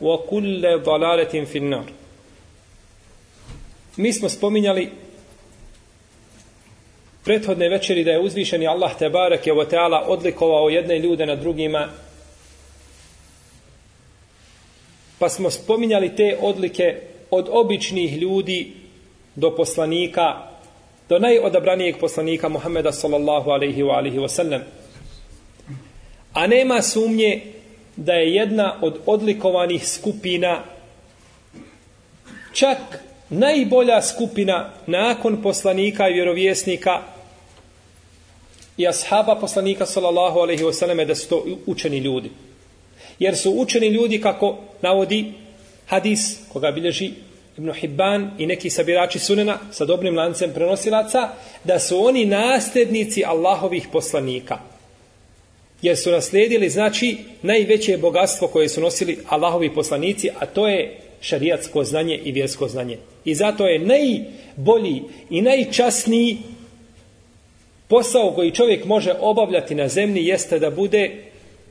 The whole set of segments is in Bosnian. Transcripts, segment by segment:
wa kulle dalaletin finnar. Mi smo spominjali prethodne večeri da je uzvišeni Allah Tebarek je Teala ta'ala odlikovao jedne ljude na drugima pa smo spominjali te odlike od običnih ljudi do poslanika do najodabranijeg poslanika Muhammeda sallallahu alaihi wa alihi wa sallam a nema sumnje da je jedna od odlikovanih skupina čak najbolja skupina nakon poslanika i vjerovjesnika i ashaba poslanika sallallahu alaihi wasallam da su to učeni ljudi. Jer su učeni ljudi kako navodi hadis koga bilježi Ibn Hibban i neki sabirači sunena sa dobrim lancem prenosilaca da su oni nasljednici Allahovih poslanika jer su naslijedili znači najveće bogatstvo koje su nosili Allahovi poslanici, a to je šarijatsko znanje i vjersko znanje. I zato je najbolji i najčasniji posao koji čovjek može obavljati na zemlji jeste da bude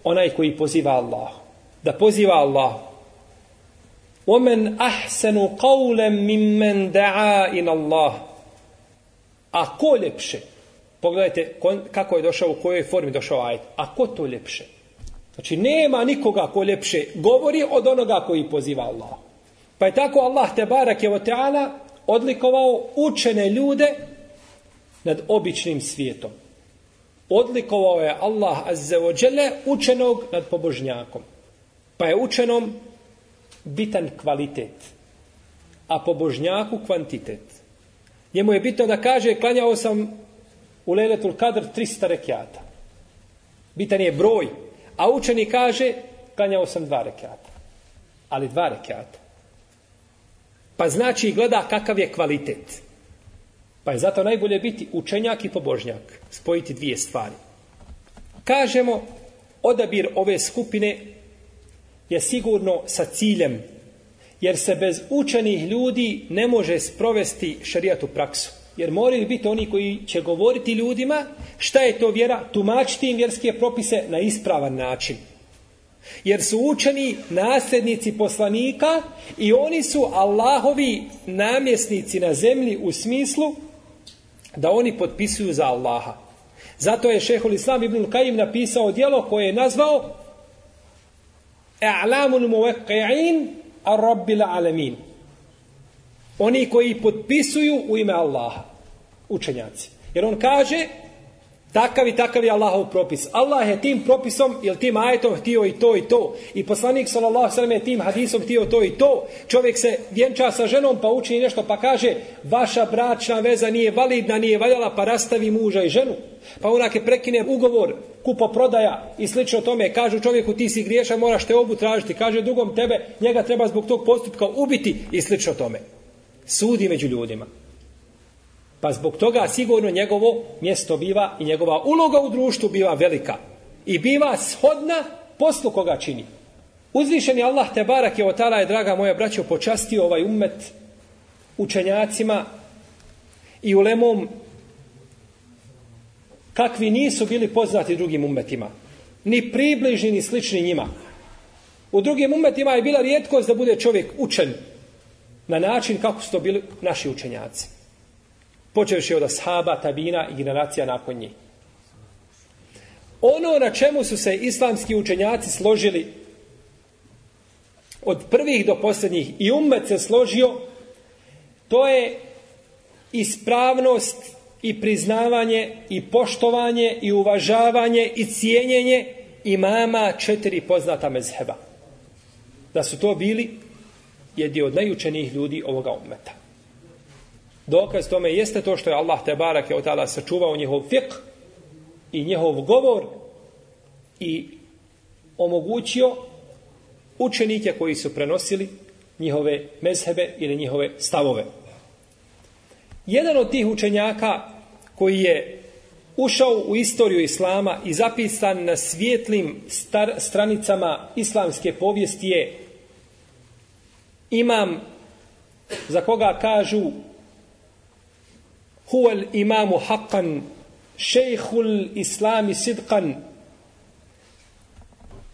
onaj koji poziva Allah. Da poziva Allah. Omen ahsenu qawlem mimmen da'a in Allah. A ko ljepše? Pogledajte kako je došao, u kojoj formi došao ajet. A ko to ljepše? Znači, nema nikoga ko ljepše govori od onoga koji poziva Allah. Pa je tako Allah te barak je oteala odlikovao učene ljude nad običnim svijetom. Odlikovao je Allah azzeođele učenog nad pobožnjakom. Pa je učenom bitan kvalitet, a pobožnjaku kvantitet. Njemu je bitno da kaže, klanjao sam u Lejletul Kadr 300 rekiata. Bitan je broj. A učeni kaže, klanjao sam dva rekiata. Ali dva rekiata. Pa znači gleda kakav je kvalitet. Pa je zato najbolje biti učenjak i pobožnjak. Spojiti dvije stvari. Kažemo, odabir ove skupine je sigurno sa ciljem. Jer se bez učenih ljudi ne može sprovesti šarijatu praksu. Jer moraju biti oni koji će govoriti ljudima šta je to vjera, tumačiti im vjerske propise na ispravan način. Jer su učeni nasljednici poslanika i oni su Allahovi namjesnici na zemlji u smislu da oni potpisuju za Allaha. Zato je šehol Islam ibn Kajim napisao dijelo koje je nazvao A'lamul muveqi'in ar-rabbil alamin. Oni koji potpisuju u ime Allaha. Učenjaci. Jer on kaže, takav i takav je Allahov propis. Allah je tim propisom ili tim ajetom htio i to i to. I poslanik sallallahu sallam je tim hadisom htio to i to. Čovjek se vjenča sa ženom pa učini nešto pa kaže, vaša bračna veza nije validna, nije valjala pa rastavi muža i ženu. Pa onak je prekine ugovor, kupo prodaja i slično tome. Kažu čovjeku ti si griješan, moraš te obu tražiti. Kaže drugom tebe, njega treba zbog tog postupka ubiti i slično tome sudi među ljudima. Pa zbog toga sigurno njegovo mjesto biva i njegova uloga u društvu biva velika. I biva shodna poslu koga čini. Uzvišeni Allah te barak je otala je, draga moja braćo, počastio ovaj umet učenjacima i ulemom kakvi nisu bili poznati drugim umetima. Ni približni, ni slični njima. U drugim umetima je bila rijetkost da bude čovjek učen na način kako su to bili naši učenjaci. Počevši od ashaba, tabina i generacija nakon njih. Ono na čemu su se islamski učenjaci složili od prvih do posljednjih i umet se složio, to je ispravnost i priznavanje i poštovanje i uvažavanje i cijenjenje imama četiri poznata mezheba. Da su to bili jedni od najučenijih ljudi ovoga ummeta. Dokaz tome jeste to što je Allah te barak je od tada sačuvao njihov fiqh i njihov govor i omogućio učenike koji su prenosili njihove mezhebe ili njihove stavove. Jedan od tih učenjaka koji je ušao u istoriju Islama i zapisan na svijetlim star, stranicama islamske povijesti je imam za koga kažu huval imamu haqqan šejhul islami sidqan.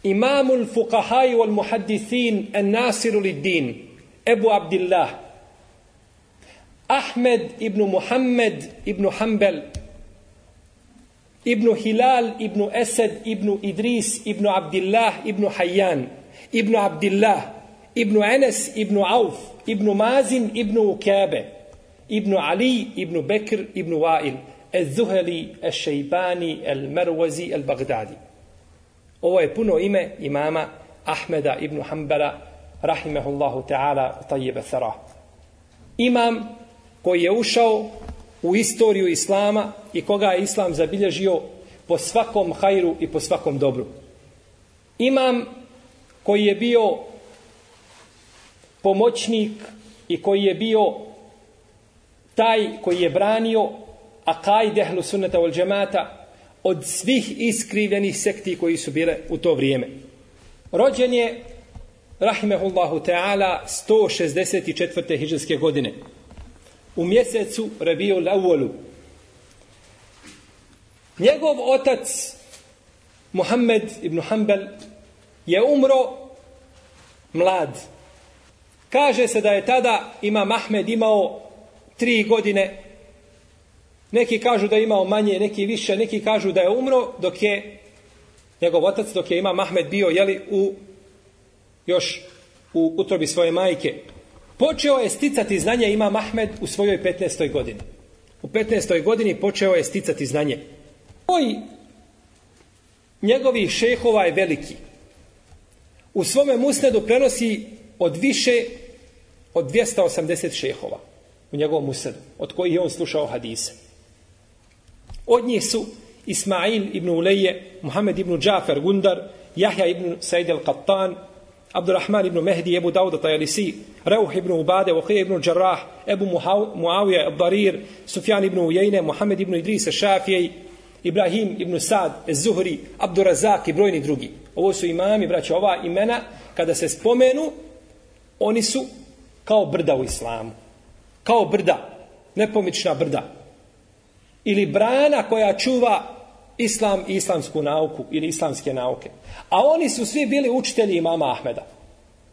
Imamul fuqahai wal muhaddithin an nasiru lid din Ebu Abdillah. Ahmed ibn Muhammed ibn Hanbel ibn Hilal ibn Esed ibn Idris ibn Abdillah ibn Hayyan ibn Abdillah. Ibnu Enes, Ibnu Auf, Ibnu Mazin, Ibnu Ukebe, Ibnu Ali, Ibnu Bekr, Ibnu Wail, El Zuheli, El Šejbani, El Merwazi, El Bagdadi. Ovo je puno ime imama Ahmeda ibn Hanbala, rahimehullahu ta'ala, tajjebe thara. Imam koji je ušao u istoriju Islama i koga je Islam zabilježio po svakom hajru i po svakom dobru. Imam koji je bio pomoćnik i koji je bio taj koji je branio akaj ehlu sunnata wal džemata od svih iskrivljenih sekti koji su bile u to vrijeme. Rođen je rahimehullahu ta'ala 164. hiđanske godine u mjesecu Rabiju Lavolu. Njegov otac Muhammed ibn Hanbel je umro mlad. Kaže se da je tada Imam Ahmed imao tri godine. Neki kažu da je imao manje, neki više, neki kažu da je umro dok je njegov otac, dok je Imam Ahmed bio jeli, u još u utrobi svoje majke. Počeo je sticati znanje Imam Ahmed u svojoj 15. godini. U 15. godini počeo je sticati znanje. Koji njegovih šehova je veliki. U svome musnedu prenosi od više od 280 šehova u njegovom musnedu, od kojih je on slušao hadise. Od njih su Ismail ibn Uleje, Muhammed ibn Džafer Gundar, Jahja ibn Said al-Qattan, Abdurrahman ibn Mehdi, Ebu Dauda Tajalisi, Reuh ibn Ubade, Uqija ibn Đarrah, Ebu Muawija Abdarir, Sufjan ibn Ujejne, Muhammed ibn Idrisa Šafijej, Ibrahim ibn Sad, Zuhri, Abdurazak i brojni drugi. Ovo su imami, braće, ova imena, kada se spomenu, oni su kao brda u islamu. Kao brda, nepomična brda. Ili brana koja čuva islam i islamsku nauku ili islamske nauke. A oni su svi bili učitelji imama Ahmeda.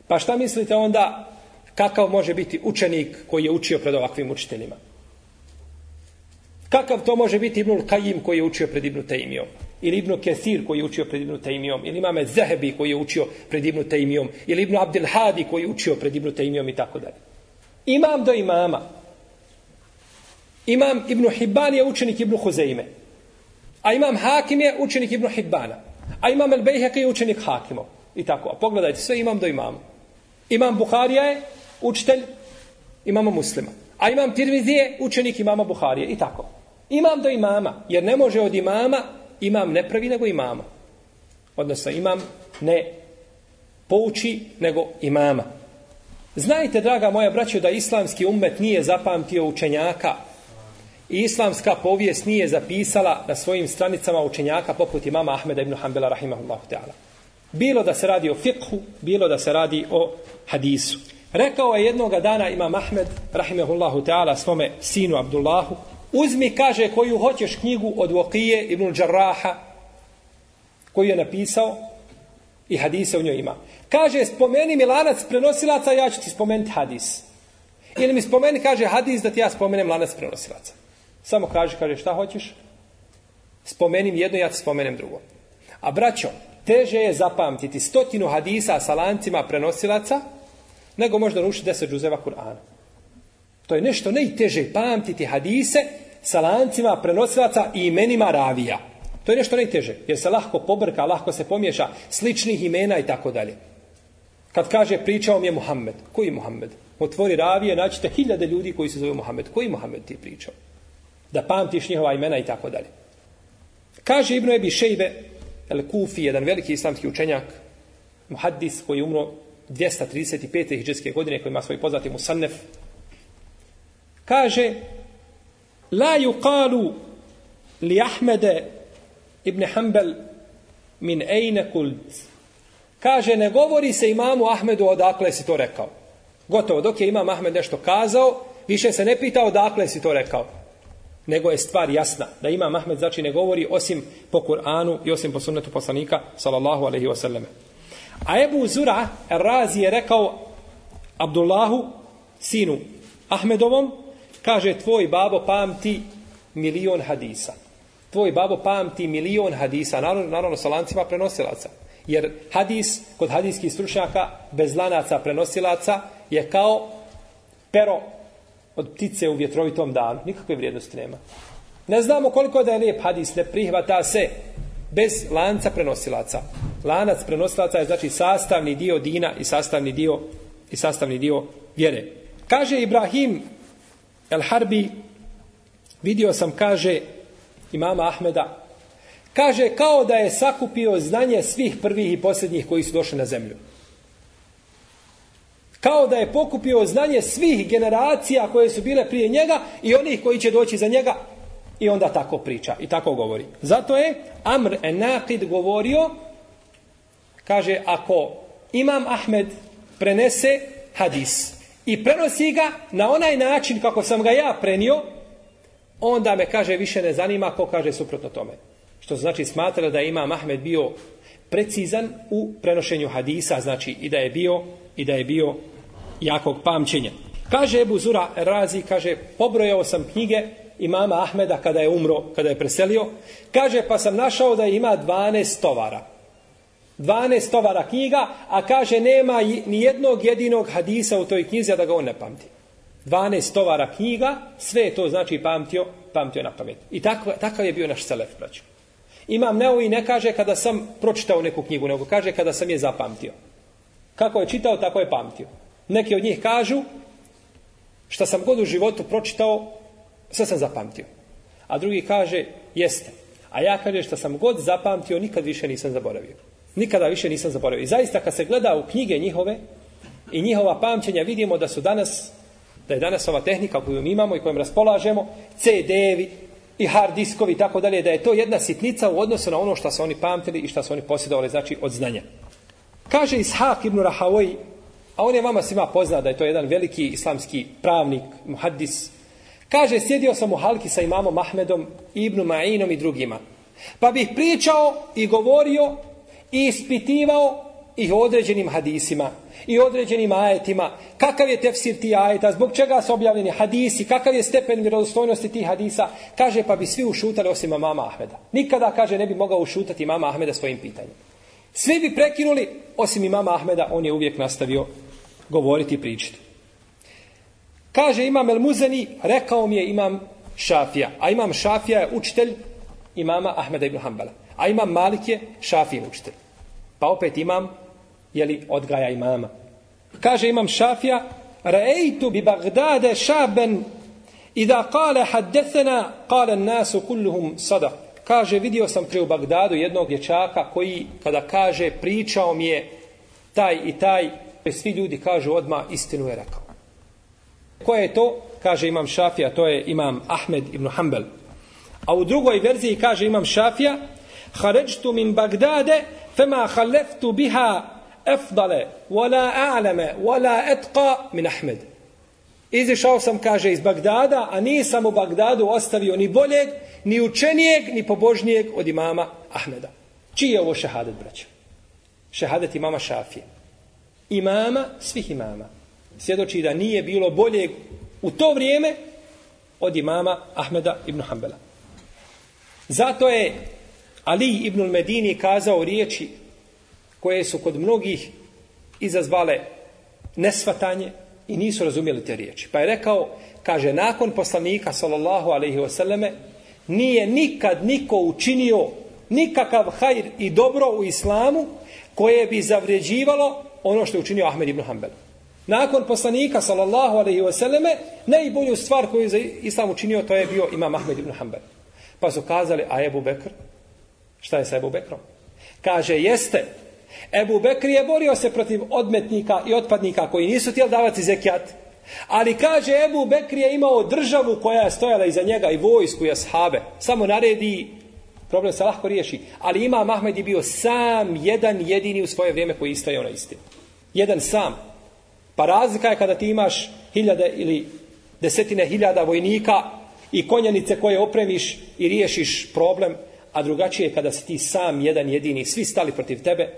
Pa šta mislite onda kakav može biti učenik koji je učio pred ovakvim učiteljima? Kakav to može biti Ibnul Kajim koji je učio pred Ibnu Tejmijom? Ili Ibnu Kesir koji je učio pred Ibnu Tejmijom? Ili imame Zehebi koji je učio pred Ibnu Tejmijom? Ili Ibnu Abdel Hadi koji je učio pred Ibnu Tejmijom i tako dalje? Imam do imama. Imam Ibnu Hibban je učenik Ibnu Huzeime. A imam Hakim je učenik Ibnu Hibbana. A imam El Bejhek je učenik Hakimov. I tako. A pogledajte, sve imam do imama. Imam Buharija je učitelj imama muslima. A imam Tirmizije učenik imama Buharije. I tako. Imam do imama. Jer ne može od imama imam ne pravi nego imama. Odnosno imam ne pouči nego imama. Znajte, draga moja braćo, da islamski ummet nije zapamtio učenjaka i islamska povijest nije zapisala na svojim stranicama učenjaka poput imama Ahmeda ibn Hanbala rahimahullahu ta'ala. Bilo da se radi o fiqhu, bilo da se radi o hadisu. Rekao je jednoga dana Imam Ahmed, rahimahullahu ta'ala, svome sinu Abdullahu, uzmi, kaže, koju hoćeš knjigu od Vokije ibn Đarraha, koju je napisao i hadise u njoj ima. Kaže, spomeni mi lanac prenosilaca, ja ću ti spomenuti hadis. Ili mi spomeni, kaže, hadis da ti ja spomenem lanac prenosilaca. Samo kaže, kaže, šta hoćeš? Spomenim jedno, ja ti spomenem drugo. A braćo, teže je zapamtiti stotinu hadisa sa lancima prenosilaca, nego možda ruši deset džuzeva Kur'ana. To je nešto najteže pamtiti hadise sa lancima prenosilaca i imenima ravija. To je nešto najteže, jer se lahko pobrka, lahko se pomješa sličnih imena i tako dalje. Kad kaže pričao mi je Muhammed. Koji je Muhammed? Otvori ravije, naćete hiljade ljudi koji se zove Muhammed. Koji Muhammed ti je pričao? Da pamtiš njihova imena i tako dalje. Kaže Ibn Ebi Šejbe, El Kufi, jedan veliki islamski učenjak, muhaddis koji je umro 235. hijđarske godine, koji ima svoj poznati musannef, kaže, La yuqalu li Ahmede ibn Hanbel min ejne kult. Kaže, ne govori se imamu Ahmedu odakle si to rekao. Gotovo, dok je imam Ahmed nešto kazao, više se ne pita odakle si to rekao. Nego je stvar jasna. Da imam Ahmed znači ne govori osim po Kur'anu i osim po sunnetu poslanika, sallallahu alaihi wasallam. A Ebu Zura Razi je rekao Abdullahu, sinu Ahmedovom, kaže, tvoj babo pamti milion hadisa. Tvoj babo pamti milion hadisa, naravno, naravno sa lancima prenosilaca. Jer hadis, kod hadijskih stručnjaka, bez lanaca prenosilaca, je kao pero od ptice u vjetrovitom danu. Nikakve vrijednosti nema. Ne znamo koliko da je lijep hadis, ne prihvata se bez lanca prenosilaca. Lanac prenosilaca je znači sastavni dio dina i sastavni dio i sastavni dio vjere. Kaže Ibrahim El Harbi, vidio sam, kaže imama Ahmeda, kaže kao da je sakupio znanje svih prvih i posljednjih koji su došli na zemlju. Kao da je pokupio znanje svih generacija koje su bile prije njega i onih koji će doći za njega i onda tako priča i tako govori. Zato je Amr Enakid govorio, kaže, ako Imam Ahmed prenese hadis i prenosi ga na onaj način kako sam ga ja prenio, onda me, kaže, više ne zanima ko kaže suprotno tome. Što znači smatra da ima Ahmed bio precizan u prenošenju hadisa, znači i da je bio i da je bio jakog pamćenja. Kaže Ebu Zura Razi, kaže, pobrojao sam knjige imama Ahmeda kada je umro, kada je preselio. Kaže, pa sam našao da ima 12 tovara. 12 tovara knjiga, a kaže, nema ni jednog jedinog hadisa u toj knjizi, a da ga on ne pamti. 12 tovara knjiga, sve to znači pamtio, pamtio na pamet. I tako, takav je bio naš selef, braću. Imam Neo i ne kaže kada sam pročitao neku knjigu, nego kaže kada sam je zapamtio. Kako je čitao, tako je pamtio. Neki od njih kažu, šta sam god u životu pročitao, sve sam zapamtio. A drugi kaže, jeste. A ja kaže, šta sam god zapamtio, nikad više nisam zaboravio. Nikada više nisam zaboravio. I zaista, kad se gleda u knjige njihove i njihova pamćenja, vidimo da su danas, da je danas ova tehnika koju mi imamo i kojom raspolažemo, CD-evi i hard diskovi i tako dalje, da je to jedna sitnica u odnosu na ono što su oni pamtili i što su oni posjedovali, znači od znanja. Kaže Ishak ibn Rahavoj, a on je vama svima poznat da je to jedan veliki islamski pravnik, muhaddis, kaže, sjedio sam u halki sa imamom Ahmedom, Ibnu Ma'inom i drugima. Pa bih pričao i govorio i ispitivao ih određenim hadisima i određenim ajetima, kakav je tefsir ti ajeta, zbog čega su objavljeni hadisi, kakav je stepen vjerodostojnosti tih hadisa, kaže pa bi svi ušutali osim mama Ahmeda. Nikada, kaže, ne bi mogao ušutati mama Ahmeda svojim pitanjem. Svi bi prekinuli, osim imama Ahmeda, on je uvijek nastavio govoriti i pričati. Kaže imam El Muzeni, rekao mi je imam Šafija. A imam Šafija je učitelj imama Ahmeda ibn Hanbala. A imam Malik je Šafijin učitelj. Pa opet imam, jeli, odgaja imama. Kaže imam Šafija, Ra'ejtu bi Bagdade šaben i da kale haddesena, kale nasu kulluhum sada. Kaže, vidio sam pri u Bagdadu jednog dječaka koji, kada kaže, pričao mi je taj i taj, svi ljudi kažu odma istinu je rekao. Ko je to? Kaže imam Šafija, to je imam Ahmed ibn Hanbel. A u drugoj verziji kaže imam Šafija, Haređtu min Bagdade, fema haleftu biha efdale, wala a'lame, wala etqa min Ahmed. Izišao sam, kaže, iz Bagdada, a nisam u Bagdadu ostavio ni boljeg, ni učenijeg, ni pobožnijeg od imama Ahmeda. Čiji je ovo šehadet, braćo? Šehadet imama Šafije. Imama svih imama. Svjedoči da nije bilo boljeg u to vrijeme od imama Ahmeda ibn Hanbala. Zato je Ali ibn Medini kazao riječi koje su kod mnogih izazvale nesvatanje i nisu razumjeli te riječi. Pa je rekao, kaže, nakon poslanika, sallallahu alaihi wasallame, nije nikad niko učinio nikakav hajr i dobro u islamu koje bi zavređivalo ono što je učinio Ahmed ibn Hanbel. Nakon poslanika, sallallahu alaihi wasallame, najbolju stvar koju je za islam učinio, to je bio imam Ahmed ibn Hanbel. Pa su kazali, a Ebu Bekr? Šta je sa Ebu Bekrom? Kaže, jeste, Ebu Bekr je borio se protiv odmetnika i otpadnika koji nisu tijeli davati zekijat. Ali kaže Ebu Bekr je imao državu koja je stojala iza njega i vojsku i ashabe. Samo naredi, problem se lahko riješi. Ali ima Ahmed je bio sam jedan jedini u svoje vrijeme koji istaje ona istinu. Jedan sam. Pa razlika je kada ti imaš hiljade ili desetine hiljada vojnika i konjanice koje opremiš i riješiš problem, a drugačije je kada si ti sam jedan jedini, svi stali protiv tebe,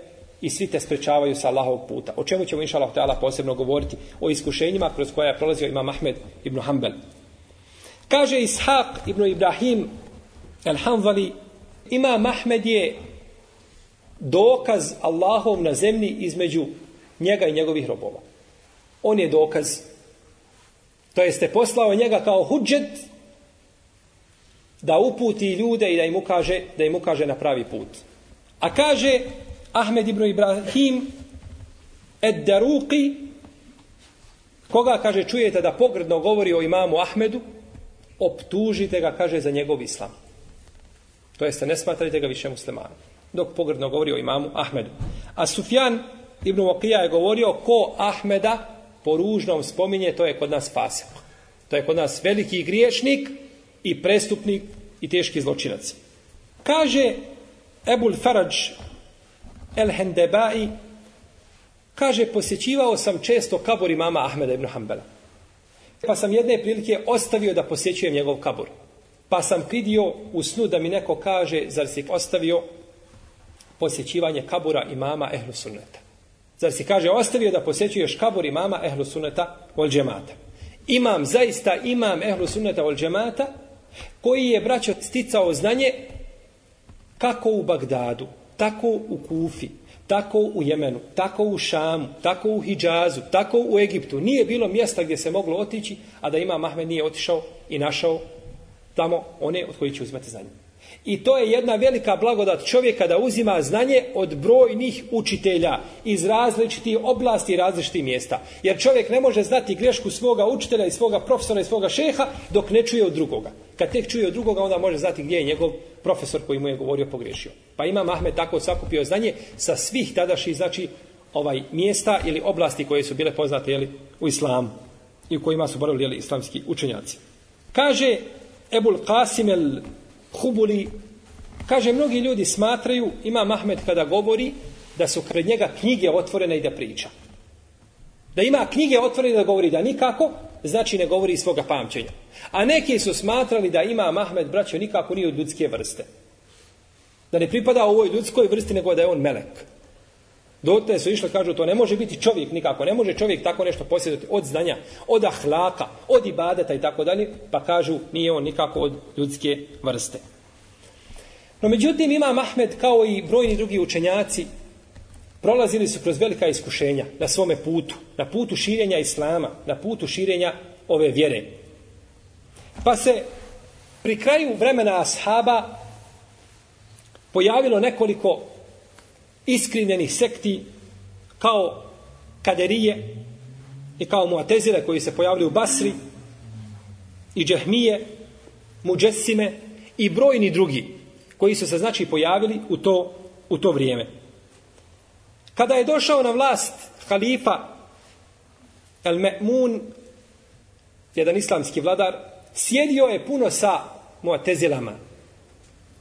i svi te sprečavaju sa Allahovog puta. O čemu ćemo inša Allah ta'ala posebno govoriti? O iskušenjima kroz koja je prolazio imam Ahmed ibn Hanbel. Kaže Ishaq ibn Ibrahim al-Hanvali imam Ahmed je dokaz Allahov na zemlji između njega i njegovih robova. On je dokaz. To jeste poslao njega kao huđet da uputi ljude i da im ukaže, da im ukaže na pravi put. A kaže Ahmed ibn Ibrahim Ed Daruqi koga kaže čujete da pogrdno govori o imamu Ahmedu optužite ga kaže za njegov islam. To jeste ne smatrajte ga više muslimanom dok pogrdno govori o imamu Ahmedu. A Sufjan ibn Waqija je govorio ko Ahmeda po ružnom spominje to je kod nas fasik to je kod nas veliki griješnik i prestupnik i teški zločinac kaže Ebul Faraj El Hendebai kaže posjećivao sam često kabor imama Ahmeda ibn Hanbala. Pa sam jedne prilike ostavio da posjećujem njegov kabor. Pa sam pridio u snu da mi neko kaže zar si ostavio posjećivanje kabura imama Ehlu Sunneta. Zar si kaže ostavio da posjećuješ kabur imama Ehlu Sunneta vol džemata. Imam, zaista imam Ehlu Sunneta vol džemata koji je braćo sticao znanje kako u Bagdadu, tako u Kufi, tako u Jemenu, tako u Šamu, tako u Hidžazu, tako u Egiptu. Nije bilo mjesta gdje se moglo otići, a da ima Mahmed nije otišao i našao tamo one od koji će uzmeti znanje. I to je jedna velika blagodat čovjeka da uzima znanje od brojnih učitelja iz različitih oblasti i različitih mjesta. Jer čovjek ne može znati grešku svoga učitelja i svoga profesora i svoga šeha dok ne čuje od drugoga. Kad tek čuje od drugoga onda može znati gdje je njegov profesor koji mu je govorio pogrešio. Pa ima Mahmed tako sakupio znanje sa svih tadašnjih znači ovaj mjesta ili oblasti koje su bile poznate jeli, u islamu i u kojima su boravili jeli, islamski učenjaci. Kaže Ebul Qasim el Hubuli, kaže, mnogi ljudi smatraju, ima Mahmed kada govori, da su pred njega knjige otvorene i da priča. Da ima knjige otvorene da govori da nikako, znači ne govori iz svoga pamćenja. A neki su smatrali da ima Mahmed, braćo, nikako nije od ljudske vrste. Da ne pripada ovoj ljudskoj vrsti, nego da je on melek. Dotle su išli, kažu, to ne može biti čovjek nikako, ne može čovjek tako nešto posjedati od znanja, od ahlaka, od ibadeta i tako dalje, pa kažu, nije on nikako od ljudske vrste. No međutim, ima Ahmed, kao i brojni drugi učenjaci, prolazili su kroz velika iskušenja na svome putu, na putu širenja Islama, na putu širenja ove vjere. Pa se pri kraju vremena ashaba pojavilo nekoliko iskrivljenih sekti kao kaderije i kao muatezile koji se pojavili u Basri i džehmije, muđesime i brojni drugi koji su se znači pojavili u to, u to vrijeme. Kada je došao na vlast halifa El Me'mun, jedan islamski vladar, sjedio je puno sa muatezilama,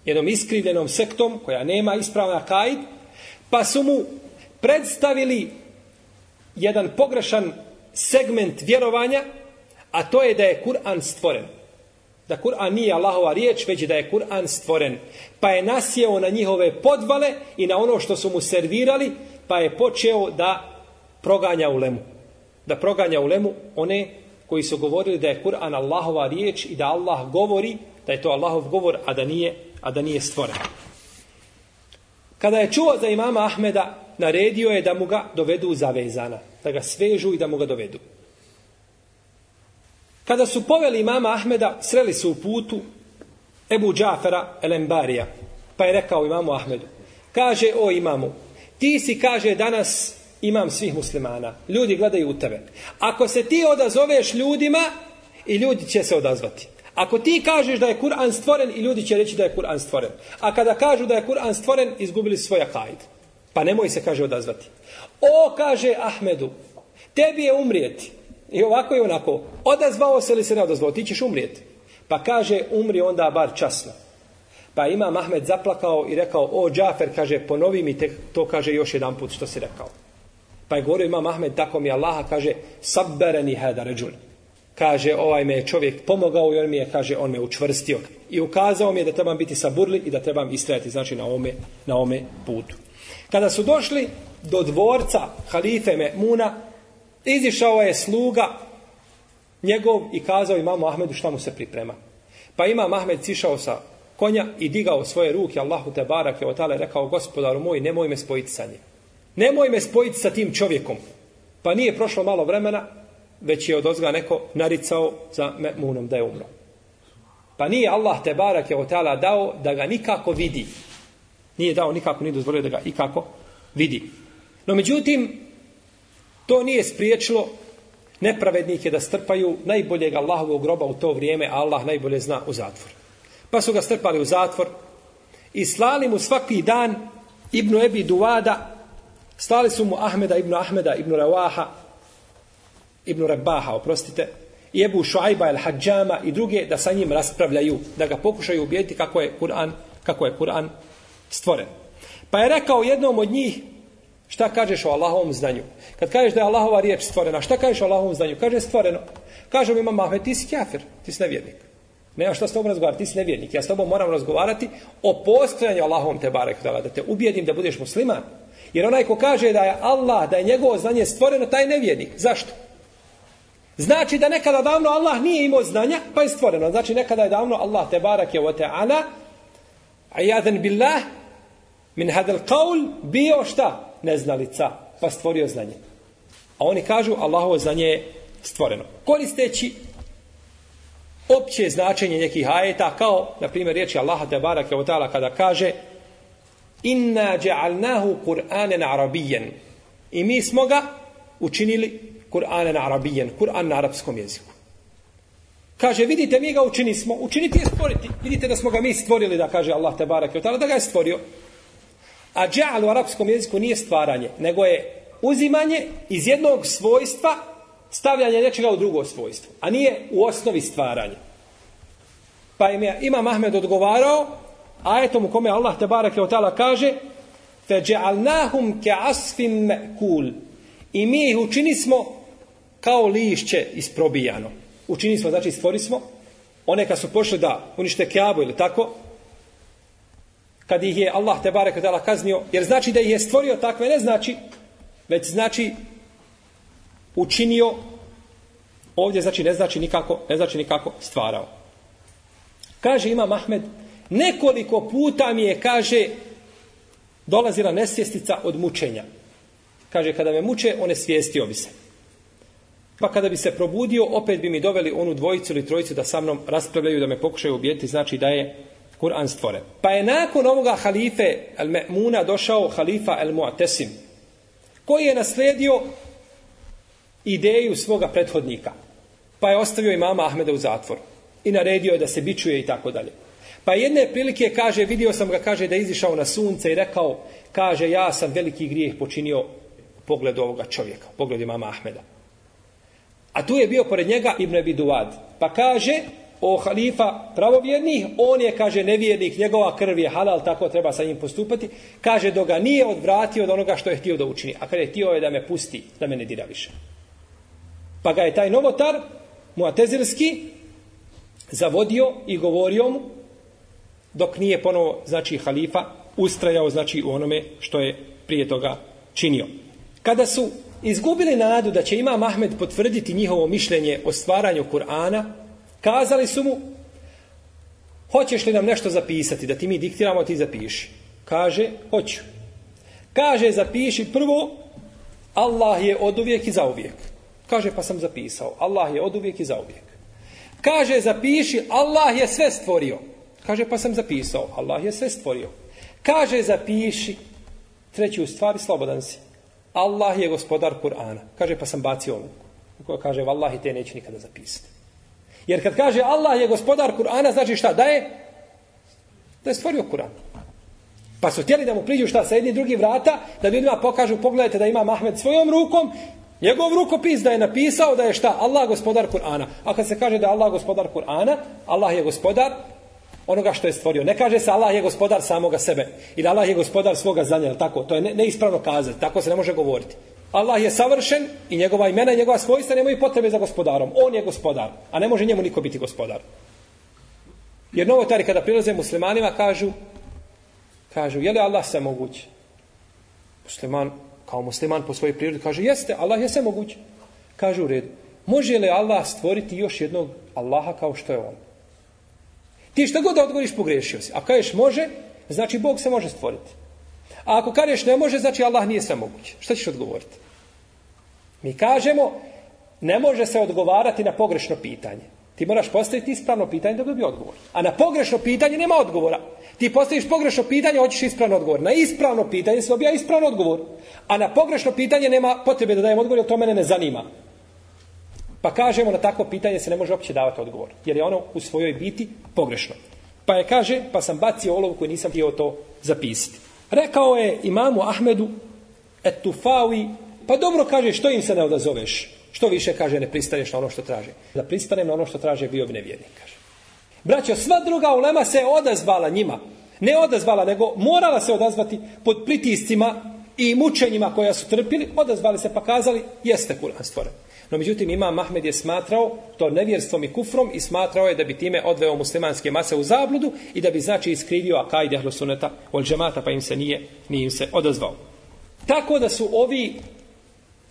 jednom iskrivljenom sektom koja nema ispravna kajd, Pa su mu predstavili jedan pogrešan segment vjerovanja, a to je da je Kur'an stvoren. Da Kur'an nije Allahova riječ, već da je Kur'an stvoren. Pa je nasjeo na njihove podvale i na ono što su mu servirali, pa je počeo da proganja u lemu. Da proganja u lemu one koji su govorili da je Kur'an Allahova riječ i da Allah govori, da je to Allahov govor, a da nije, a da nije stvoren. Kada je čuo za imama Ahmeda, naredio je da mu ga dovedu zavezana. Da ga svežu i da mu ga dovedu. Kada su poveli imama Ahmeda, sreli su u putu Ebu Džafera Elembarija. Pa je rekao imamu Ahmedu. Kaže, o imamu, ti si, kaže, danas imam svih muslimana. Ljudi gledaju u tebe. Ako se ti odazoveš ljudima, i ljudi će se odazvati. Ako ti kažeš da je Kur'an stvoren, i ljudi će reći da je Kur'an stvoren. A kada kažu da je Kur'an stvoren, izgubili su svoja kajd. Pa nemoj se, kaže, odazvati. O, kaže Ahmedu, tebi je umrijeti. I ovako i onako. Odazvao se li se ne odazvao? Ti ćeš umrijeti. Pa kaže, umri onda bar časno. Pa ima Ahmed zaplakao i rekao, o, Džafer, kaže, ponovi mi te, to kaže još jedan put što si rekao. Pa je govorio ima Ahmed, tako mi Allaha, kaže, sabbereni hada ređul. Kaže, ovaj me je čovjek pomogao i on mi je, kaže, on me učvrstio. I ukazao mi je da trebam biti saburli i da trebam istrajati, znači, na ome, na ome putu. Kada su došli do dvorca halife Muna, izišao je sluga njegov i kazao imamu Ahmedu šta mu se priprema. Pa imam Ahmed cišao sa konja i digao svoje ruke Allahu te barake od tale rekao gospodaru moj nemoj me spojiti sa njim. Nemoj me spojiti sa tim čovjekom. Pa nije prošlo malo vremena već je od ozga neko naricao za Me'munom da je umro. Pa nije Allah te barak je otala dao da ga nikako vidi. Nije dao nikako, nije dozvolio da ga ikako vidi. No međutim, to nije spriječilo nepravednike da strpaju najboljeg Allahovog groba u to vrijeme, a Allah najbolje zna u zatvor. Pa su ga strpali u zatvor i slali mu svaki dan Ibnu Ebi Duvada, slali su mu Ahmeda, Ibnu Ahmeda, Ibnu Rawaha, Ibn Rabaha, oprostite, i Ebu Šuajba el Hadžama i druge da sa njim raspravljaju, da ga pokušaju ubijediti kako je Kur'an kako je Kur'an stvoren. Pa je rekao jednom od njih, šta kažeš o Allahovom znanju? Kad kažeš da je Allahova riječ stvorena, šta kažeš o Allahovom znanju? Kaže stvoreno. Kaže imam Mahmed, ti si kafir, ti si nevjernik. Nema šta s tobom razgovarati, ti si nevjernik. Ja s tobom moram razgovarati o postojanju Allahovom te barek, da te ubijedim da budeš musliman. Jer onaj ko kaže da je Allah, da je njegovo znanje stvoreno, taj je nevjernik. Zašto? Znači da nekada davno Allah nije imao znanja, pa je stvoreno. Znači nekada je davno Allah te barak je ta'ala te'ala, ajadan billah, min hadal qaul, bio šta? Neznalica, pa stvorio znanje. A oni kažu Allahovo znanje je stvoreno. Koristeći opće značenje nekih ajeta, kao, na primjer, riječi Allaha te barak je ta'ala kada kaže Inna ja'alnahu Kur'anen arabijen. I mi smo ga učinili Kur'ane na arabijen, Kur'an na arapskom jeziku. Kaže, vidite, mi ga učini smo, učiniti je stvoriti. Vidite da smo ga mi stvorili, da kaže Allah te barak, da ga je stvorio. A džal u arapskom jeziku nije stvaranje, nego je uzimanje iz jednog svojstva, stavljanje nečega u drugo svojstvo. A nije u osnovi stvaranje. Pa im je Imam Ahmed odgovarao, ajetom u kome Allah te barak je kaže, fe džalnahum ke asfin kul. I mi ih učini smo kao lišće isprobijano. Učini smo, znači stvori smo, one kad su pošle da unište kjabu ili tako, kad ih je Allah te barek dala kaznio, jer znači da ih je stvorio takve, ne znači, već znači učinio, ovdje znači ne znači nikako, ne znači nikako stvarao. Kaže ima Mahmed, nekoliko puta mi je, kaže, dolazila nesvjestica od mučenja. Kaže, kada me muče, one svijestio bi se. Pa kada bi se probudio, opet bi mi doveli onu dvojicu ili trojicu da sa mnom raspravljaju, da me pokušaju ubijeti, znači da je Kur'an stvore. Pa je nakon ovoga halife Al-Me'muna došao halifa Al-Mu'tesim, koji je nasledio ideju svoga prethodnika. Pa je ostavio imama Ahmeda u zatvor i naredio je da se bičuje i tako dalje. Pa jedne prilike kaže, vidio sam ga, kaže da je izišao na sunce i rekao, kaže, ja sam veliki grijeh počinio pogled ovoga čovjeka, pogled imama Ahmeda. A tu je bio pored njega Ibn Abi Duad. Pa kaže, o halifa pravovjernih, on je, kaže, nevjernik, njegova krv je halal, tako treba sa njim postupati. Kaže, do ga nije odvratio od onoga što je htio da učini. A kada je htio je da me pusti, da me ne dira više. Pa ga je taj novotar, muatezirski, zavodio i govorio mu, dok nije ponovo, znači, halifa ustrajao, znači, u onome što je prije toga činio. Kada su izgubili nadu da će Imam Ahmed potvrditi njihovo mišljenje o stvaranju Kur'ana, kazali su mu, hoćeš li nam nešto zapisati, da ti mi diktiramo, ti zapiši. Kaže, hoću. Kaže, zapiši prvo, Allah je od uvijek i za uvijek. Kaže, pa sam zapisao, Allah je od uvijek i za uvijek. Kaže, zapiši, Allah je sve stvorio. Kaže, pa sam zapisao, Allah je sve stvorio. Kaže, zapiši, treću stvar, slobodan si. Allah je gospodar Kur'ana. Kaže, pa sam bacio ovu. Kaže, vallahi, te neću nikada zapisati. Jer kad kaže Allah je gospodar Kur'ana, znači šta? Da je? Da je stvorio Kur'an. Pa su htjeli da mu priđu šta sa jedni drugi vrata, da ljudima pokažu, pogledajte da ima Mahmed svojom rukom, njegov rukopis da je napisao da je šta? Allah gospodar Kur'ana. A kad se kaže da je Allah gospodar Kur'ana, Allah je gospodar onoga što je stvorio. Ne kaže se Allah je gospodar samoga sebe. I da Allah je gospodar svoga znanja. Tako? To je neispravno kazati. Tako se ne može govoriti. Allah je savršen i njegova imena i njegova svojstva nemaju potrebe za gospodarom. On je gospodar. A ne može njemu niko biti gospodar. Jer novotari kada prilaze muslimanima kažu kažu, je li Allah sve moguć? Musliman, kao musliman po svojoj prirodi, kaže, jeste, Allah je sve moguć. Kažu u redu, može li Allah stvoriti još jednog Allaha kao što je on? Ti što god da odgovoriš, pogrešio si. A kažeš može, znači Bog se može stvoriti. A ako kažeš ne može, znači Allah nije sve moguće. Šta ćeš odgovoriti? Mi kažemo, ne može se odgovarati na pogrešno pitanje. Ti moraš postaviti ispravno pitanje da bi odgovor. A na pogrešno pitanje nema odgovora. Ti postaviš pogrešno pitanje, hoćeš ispravno odgovor. Na ispravno pitanje se dobija ispravno odgovor. A na pogrešno pitanje nema potrebe da dajem odgovor, jer to mene ne zanima. Pa kažemo na takvo pitanje se ne može uopće davati odgovor. Jer je ono u svojoj biti pogrešno. Pa je kaže, pa sam bacio olovku i nisam htio to zapisati. Rekao je imamu Ahmedu, etufawi, pa dobro kaže, što im se ne odazoveš? Što više kaže, ne pristaneš na ono što traže. Da pristanem na ono što traže, bio bi nevjernik, kaže. Braćo, sva druga ulema se odazvala njima. Ne odazvala, nego morala se odazvati pod pritiscima i mučenjima koja su trpili, odazvali se pa kazali, jeste Kur'an stvoren. No međutim, Imam Mahmed je smatrao to nevjerstvom i kufrom i smatrao je da bi time odveo muslimanske mase u zabludu i da bi znači iskrivio akajde ahlusuneta ol džemata pa im se nije, nije im se odazvao. Tako da su ovi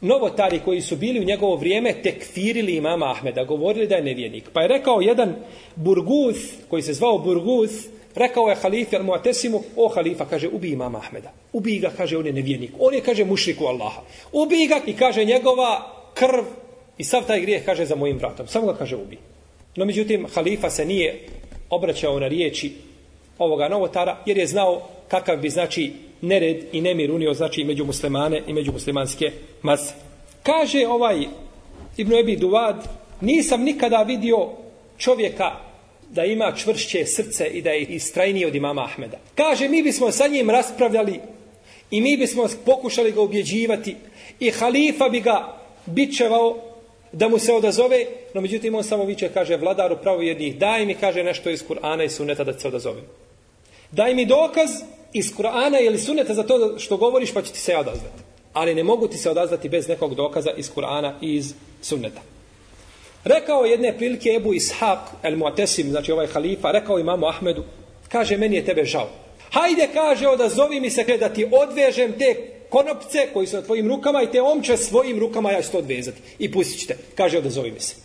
novotari koji su bili u njegovo vrijeme tekfirili imama Ahmeda, govorili da je nevjernik. Pa je rekao jedan Burguz, koji se zvao Burguz, rekao je halife al-Muatesimu, o halifa, kaže, ubi imama Ahmeda. Ubi ga, kaže, on je nevjernik. On je, kaže, mušriku Allaha. Ubi ga i kaže, njegova krv i sav taj grijeh, kaže, za mojim vratom. Samo ga, kaže, ubi. No, međutim, halifa se nije obraćao na riječi ovoga novotara, jer je znao kakav bi, znači, nered i nemir unio znači među muslimane i među muslimanske mase. Kaže ovaj Ibn Ebi Duvad, nisam nikada vidio čovjeka da ima čvršće srce i da je istrajniji od imama Ahmeda. Kaže, mi bismo sa njim raspravljali i mi bismo pokušali ga ubjeđivati i halifa bi ga bičevao da mu se odazove, no međutim on samo viče, kaže, vladaru pravo jednih, daj mi, kaže, nešto iz Kur'ana i suneta da se odazovem. Daj mi dokaz iz Kur'ana ili suneta za to što govoriš pa će ti se odazvati. Ali ne mogu ti se odazvati bez nekog dokaza iz Kur'ana i iz sunneta. Rekao jedne prilike Ebu Ishaq el Muatesim, znači ovaj halifa, rekao imamu Ahmedu, kaže meni je tebe žao. Hajde, kaže, odazovi mi se da ti odvežem te konopce koji su na tvojim rukama i te omče svojim rukama ja ću to odvezati. I pustit ćete. Kaže, odazovi mi se.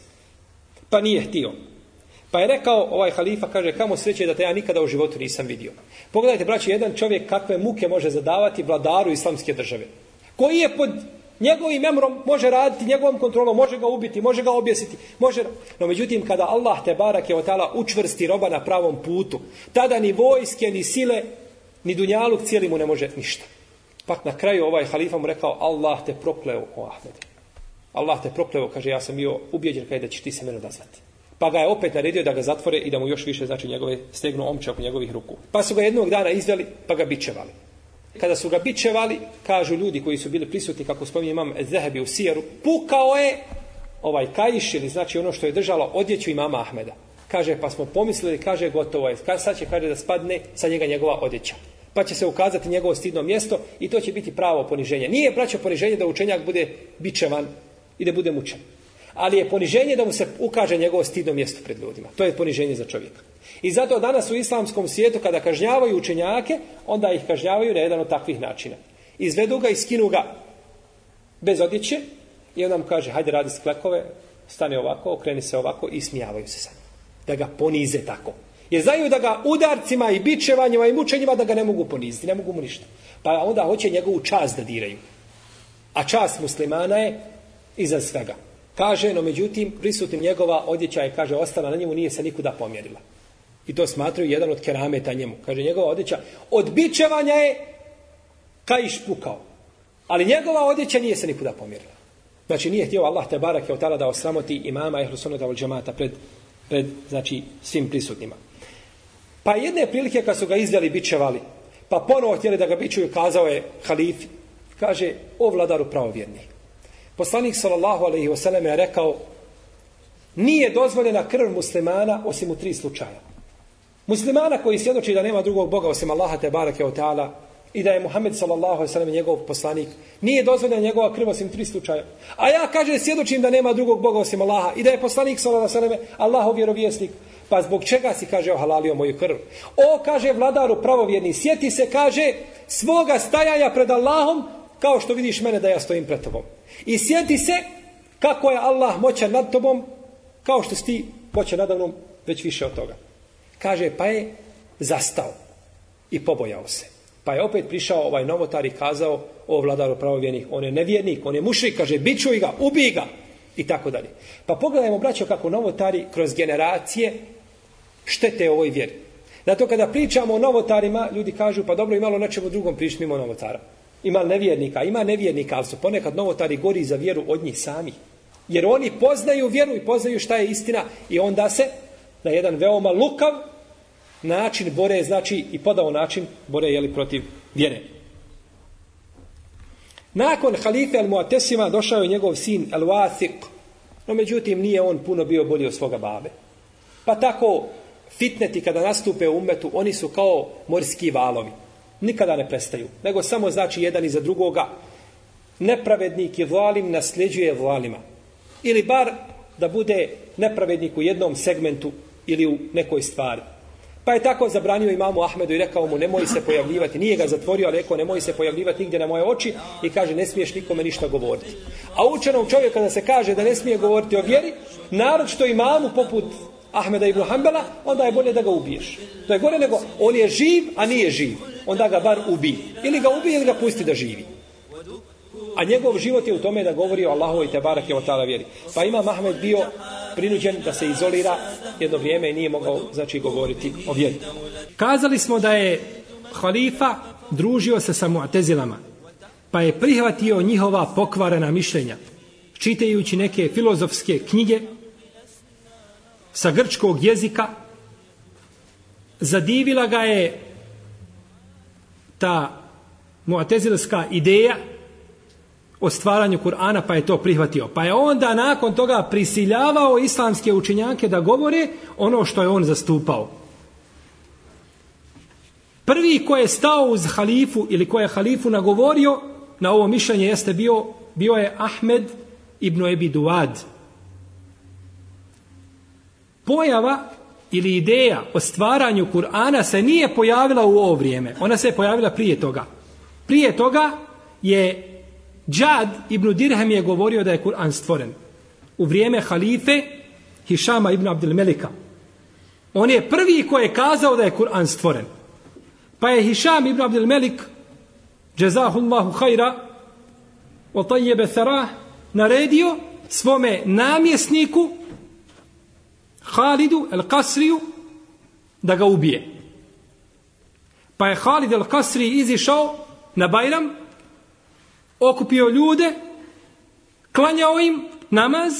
Pa nije htio. Pa je rekao ovaj halifa, kaže, kamo sreće da te ja nikada u životu nisam vidio. Pogledajte, braći, jedan čovjek kakve muke može zadavati vladaru islamske države. Koji je pod njegovim emrom, može raditi njegovom kontrolom, može ga ubiti, može ga objesiti. Može... No međutim, kada Allah te barak je otala učvrsti roba na pravom putu, tada ni vojske, ni sile, ni dunjaluk cijeli mu ne može ništa. Pa na kraju ovaj halifa mu rekao, Allah te prokleo, o Ahmed. Allah te prokleo, kaže, ja sam bio ubijeđen kaj da ćeš ti se mene odazvati. Pa ga je opet naredio da ga zatvore i da mu još više znači njegove stegnu omče oko njegovih ruku. Pa su ga jednog dana izveli pa ga bičevali. Kada su ga bičevali, kažu ljudi koji su bili prisutni, kako spominje imam Zehebi u Sijeru, pukao je ovaj kajiš ili znači ono što je držalo odjeću imama Ahmeda. Kaže, pa smo pomislili, kaže, gotovo je. Sad će, kaže, da spadne sa njega njegova odjeća. Pa će se ukazati njegovo stidno mjesto i to će biti pravo poniženje. Nije braćo poniženje da učenjak bude bičevan i da bude mučen. Ali je poniženje da mu se ukaže njegovo stidno mjesto pred ljudima. To je poniženje za čovjeka. I zato danas u islamskom svijetu kada kažnjavaju učenjake, onda ih kažnjavaju na jedan od takvih načina. Izvedu ga i skinu ga bez odjeće i onda mu kaže, hajde radi sklekove, stane ovako, okreni se ovako i smijavaju se sa njim. Da ga ponize tako. Jer znaju da ga udarcima i bičevanjima i mučenjima da ga ne mogu poniziti, ne mogu mu ništa. Pa onda hoće njegovu čast da diraju. A čast muslimana je iza svega. Kaže, no međutim, prisutim njegova odjeća je, kaže, ostala na njemu, nije se nikuda pomjerila. I to smatraju jedan od kerameta njemu. Kaže, njegova odjeća od bičevanja je kaiš pukao. Ali njegova odjeća nije se nikuda pomjerila. Znači, nije htio Allah te barak je otala da osramoti imama i hrusunata od džemata pred, pred, znači, svim prisutnima. Pa jedne prilike kad su ga izdjeli bičevali, pa ponovo htjeli da ga bičuju, kazao je halifi, kaže, o vladaru pravovjerni. Poslanik sallallahu alaihi wasallam je rekao, nije dozvoljena krv muslimana osim u tri slučaja. Muslimana koji svjedoči da nema drugog Boga osim Allaha te barake o ta'ala i da je Muhammed sallallahu alaihi wasallam njegov poslanik, nije dozvoljena njegova krv osim tri slučaja. A ja kaže svjedočim da nema drugog Boga osim Allaha i da je poslanik sallallahu alaihi wasallam Allahov vjerovjesnik. Pa zbog čega si kaže ohalalio moju krv? O, kaže vladaru pravovjerni, sjeti se, kaže, svoga stajanja pred Allahom, kao što vidiš mene da ja stojim pred tobom. I sjeti se kako je Allah moćan nad tobom, kao što si ti moćan nadavnom već više od toga. Kaže, pa je zastao i pobojao se. Pa je opet prišao ovaj novotar i kazao o vladaru pravovjernih, on je nevjernik, on je mušrik, kaže, bićuj ga, ubij ga, i tako dalje. Pa pogledajmo, braćo, kako novotari kroz generacije štete ovoj vjeri. Zato kada pričamo o novotarima, ljudi kažu, pa dobro, imalo nečemu drugom pričati mimo novotara. Ima nevjernika, ima nevjernika, ali su ponekad novotari gori za vjeru od njih sami. Jer oni poznaju vjeru i poznaju šta je istina i onda se na jedan veoma lukav način bore, znači i podao način bore jeli protiv vjere. Nakon halife al-Muatesima došao je njegov sin al-Wathiq, no međutim nije on puno bio bolji od svoga babe. Pa tako fitneti kada nastupe u umetu, oni su kao morski valovi. Nikada ne prestaju, nego samo znači jedan iza drugoga. Nepravednik je vlalim, nasljeđuje vlalima. Ili bar da bude nepravednik u jednom segmentu ili u nekoj stvari. Pa je tako zabranio imamu Ahmedu i rekao mu nemoj se pojavljivati. Nije ga zatvorio, ali rekao nemoj se pojavljivati nigdje na moje oči i kaže ne smiješ nikome ništa govoriti. A učenom čovjeku kada se kaže da ne smije govoriti o vjeri, narod što imamu poput Ahmeda ibn Hanbala, onda je bolje da ga ubiješ. To je gore nego on je živ, a nije živ. Onda ga bar ubi. Ili ga ubije ili ga pusti da živi. A njegov život je u tome da govori o Allahu i Tebarak je o tala vjeri. Pa ima Mahmed bio prinuđen da se izolira jedno vrijeme i nije mogao znači govoriti o vjeri. Kazali smo da je halifa družio se sa muatezilama, pa je prihvatio njihova pokvarena mišljenja, čitajući neke filozofske knjige sa grčkog jezika, zadivila ga je ta muatezilska ideja o stvaranju Kur'ana pa je to prihvatio. Pa je onda nakon toga prisiljavao islamske učinjake da govore ono što je on zastupao. Prvi ko je stao uz halifu ili ko je halifu nagovorio na ovo mišljenje jeste bio, bio je Ahmed ibn Ebi Duad. Pojava ili ideja o stvaranju Kur'ana se nije pojavila u ovo vrijeme. Ona se je pojavila prije toga. Prije toga je Džad ibn Dirhem je govorio da je Kur'an stvoren. U vrijeme halife Hišama ibn Abdel Melika. On je prvi ko je kazao da je Kur'an stvoren. Pa je Hišam ibn Abdel Melik Jazahullahu hajra o tajjebe tharah naredio svome namjesniku Halidu el Kasriju da ga ubije. Pa je Halid el Kasri izišao na Bajram okupio ljude, klanjao im namaz,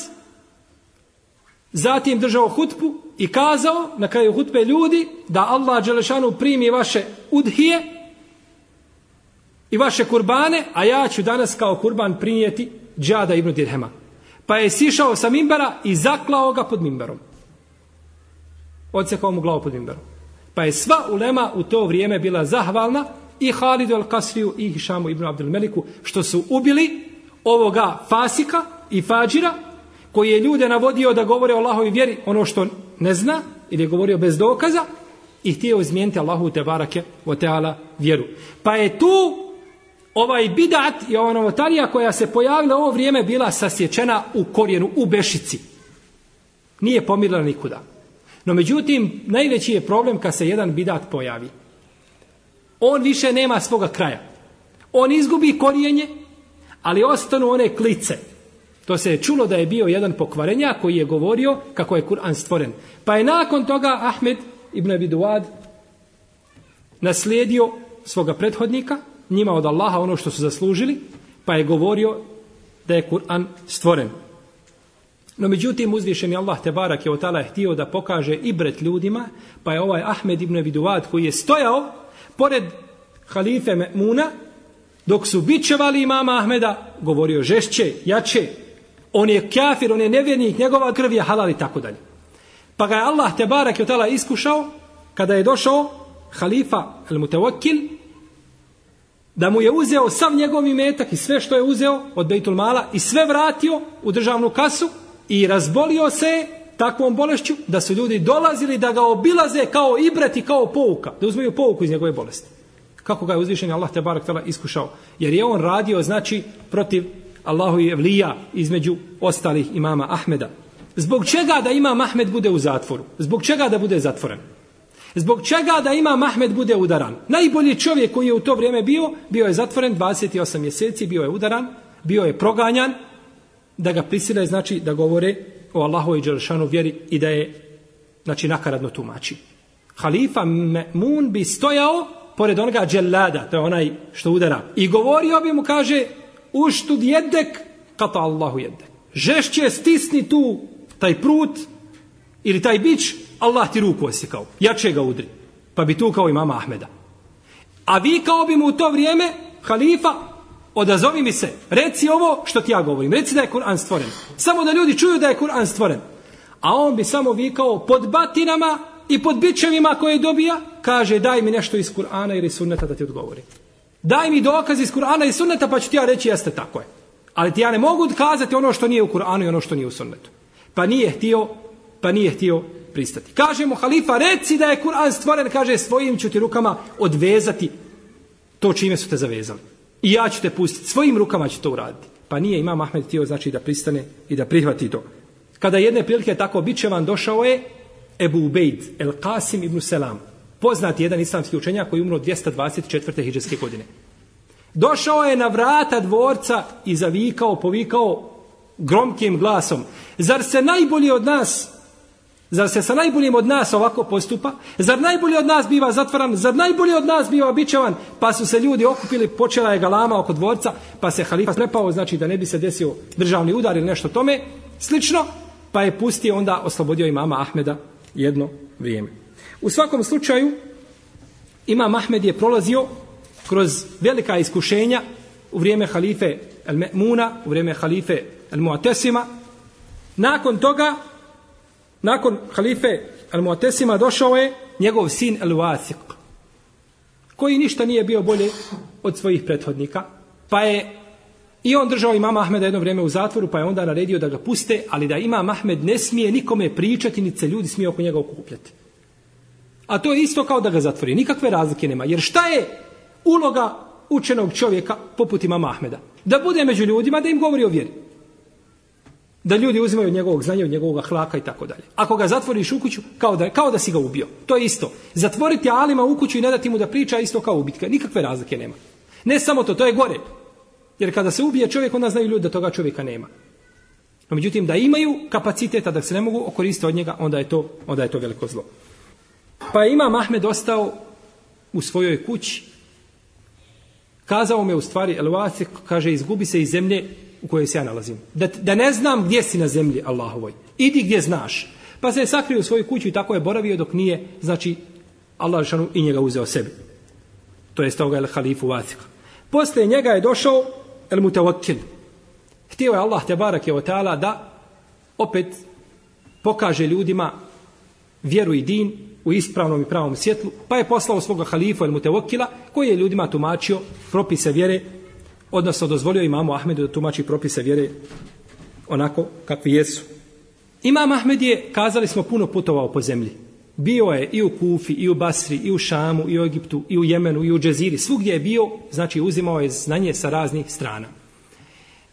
zatim držao hutbu i kazao na kraju hutbe ljudi da Allah Đelešanu primi vaše udhije i vaše kurbane, a ja ću danas kao kurban prinijeti džada ibn Dirhema. Pa je sišao sa mimbara i zaklao ga pod mimbarom odsekao mu glavu pod mimberom. Pa je sva ulema u to vrijeme bila zahvalna i Halidu al-Kasriju i Hišamu ibn Abdul Meliku što su ubili ovoga fasika i fađira koji je ljude navodio da govore o Allahovi vjeri ono što ne zna ili je govorio bez dokaza i htio izmijeniti Allahu te barake o teala vjeru. Pa je tu ovaj bidat i ova novotarija koja se pojavila u ovo vrijeme bila sasječena u korijenu, u bešici. Nije pomirila nikuda. No međutim, najveći je problem kad se jedan bidat pojavi. On više nema svoga kraja. On izgubi korijenje, ali ostanu one klice. To se je čulo da je bio jedan pokvarenja koji je govorio kako je Kur'an stvoren. Pa je nakon toga Ahmed ibn Abi Duad naslijedio svoga prethodnika, njima od Allaha ono što su zaslužili, pa je govorio da je Kur'an stvoren. No međutim, uzvišeni Allah te barak je otala htio da pokaže ibret ljudima, pa je ovaj Ahmed ibn Abiduad koji je stojao pored halife Muna, dok su bičevali imama Ahmeda, govorio žešće, jače, on je kafir, on je nevjernik, njegova krv je halal i tako dalje. Pa ga je Allah te barak je otala iskušao, kada je došao halifa al-Mutawakil, da mu je uzeo sav njegov imetak i sve što je uzeo od Bejtul Mala i sve vratio u državnu kasu, i razbolio se takvom bolešću da su ljudi dolazili da ga obilaze kao ibret i kao pouka, da uzmeju pouku iz njegove bolesti. Kako ga je uzvišen Allah te barak tala iskušao? Jer je on radio, znači, protiv Allahu i Evlija između ostalih imama Ahmeda. Zbog čega da ima Ahmed bude u zatvoru? Zbog čega da bude zatvoren? Zbog čega da ima Ahmed bude udaran? Najbolji čovjek koji je u to vrijeme bio, bio je zatvoren 28 mjeseci, bio je udaran, bio je proganjan, da ga prisile znači da govore o Allahu i Đelšanu vjeri i da je znači nakaradno tumači. Halifa Mun bi stojao pored onoga džellada, to je onaj što udara. I govorio bi mu, kaže, uštud jedek, kata Allahu jedek. Žešće stisni tu taj prut ili taj bić, Allah ti ruku osjekao. Jače ga udri. Pa bi tu kao i mama Ahmeda. A vi kao bi mu u to vrijeme, halifa, odazovi mi se, reci ovo što ti ja govorim, reci da je Kur'an stvoren. Samo da ljudi čuju da je Kur'an stvoren. A on bi samo vikao pod batinama i pod bićevima koje dobija, kaže daj mi nešto iz Kur'ana ili sunneta da ti odgovori. Daj mi dokaz iz Kur'ana i sunneta pa ću ti ja reći jeste tako je. Ali ti ja ne mogu kazati ono što nije u Kur'anu i ono što nije u sunnetu. Pa nije htio, pa nije htio pristati. Kaže mu halifa, reci da je Kur'an stvoren, kaže svojim ću ti rukama odvezati to čime su te zavezali. I ja ću te pustiti, svojim rukama ću to uraditi. Pa nije imam Ahmed htio znači da pristane i da prihvati to. Kada jedne prilike tako bićevan došao je Ebu Ubejd El Qasim ibn Selam. Poznati jedan islamski učenjak koji umro 224. hiđarske godine. Došao je na vrata dvorca i zavikao, povikao gromkim glasom. Zar se najbolji od nas Zar se sa najboljim od nas ovako postupa? Zar najbolji od nas biva zatvoran? Zar najbolji od nas biva običavan? Pa su se ljudi okupili, počela je galama oko dvorca, pa se halifa slepao, znači da ne bi se desio državni udar ili nešto tome. Slično, pa je pustio onda oslobodio imama Ahmeda jedno vrijeme. U svakom slučaju, imam Ahmed je prolazio kroz velika iskušenja u vrijeme halife Al-Me'muna, u vrijeme halife Al-Mu'tesima. Nakon toga, nakon halife Al-Muatesima došao je njegov sin Al-Wasiq, koji ništa nije bio bolje od svojih prethodnika, pa je i on držao imama Ahmeda jedno vrijeme u zatvoru, pa je onda naredio da ga puste, ali da imam Ahmed ne smije nikome pričati, ni se ljudi smije oko njega okupljati. A to je isto kao da ga zatvori. Nikakve razlike nema. Jer šta je uloga učenog čovjeka poput imama Ahmeda? Da bude među ljudima, da im govori o vjeri da ljudi uzimaju od njegovog znanja, od njegovog hlaka i tako dalje. Ako ga zatvoriš u kuću, kao da, kao da si ga ubio. To je isto. Zatvoriti alima u kuću i ne dati mu da priča, isto kao ubitka. Nikakve razlike nema. Ne samo to, to je gore. Jer kada se ubije čovjek, onda znaju ljudi da toga čovjeka nema. No, međutim, da imaju kapaciteta da se ne mogu okoristiti od njega, onda je to, onda je to veliko zlo. Pa je ima Mahmed ostao u svojoj kući. Kazao me u stvari, Elvasik, kaže, izgubi se iz zemlje u kojoj se ja nalazim. Da, da ne znam gdje si na zemlji Allahovoj. Idi gdje znaš. Pa se je sakrio u svoju kuću i tako je boravio dok nije, znači, Allah Žešanu i njega uzeo sebi. To je stoga el halifu Vasika. Posle njega je došao el mutawakil. Htio je Allah Tebarak je Oteala da opet pokaže ljudima vjeru i din u ispravnom i pravom svjetlu, pa je poslao svoga halifa El Mutawakila koji je ljudima tumačio propise vjere, odnosno dozvolio imamu Ahmedu da tumači propise vjere onako kakvi jesu. Imam Ahmed je, kazali smo, puno putovao po zemlji. Bio je i u Kufi, i u Basri, i u Šamu, i u Egiptu, i u Jemenu, i u Džeziri. Svugdje je bio, znači uzimao je znanje sa raznih strana.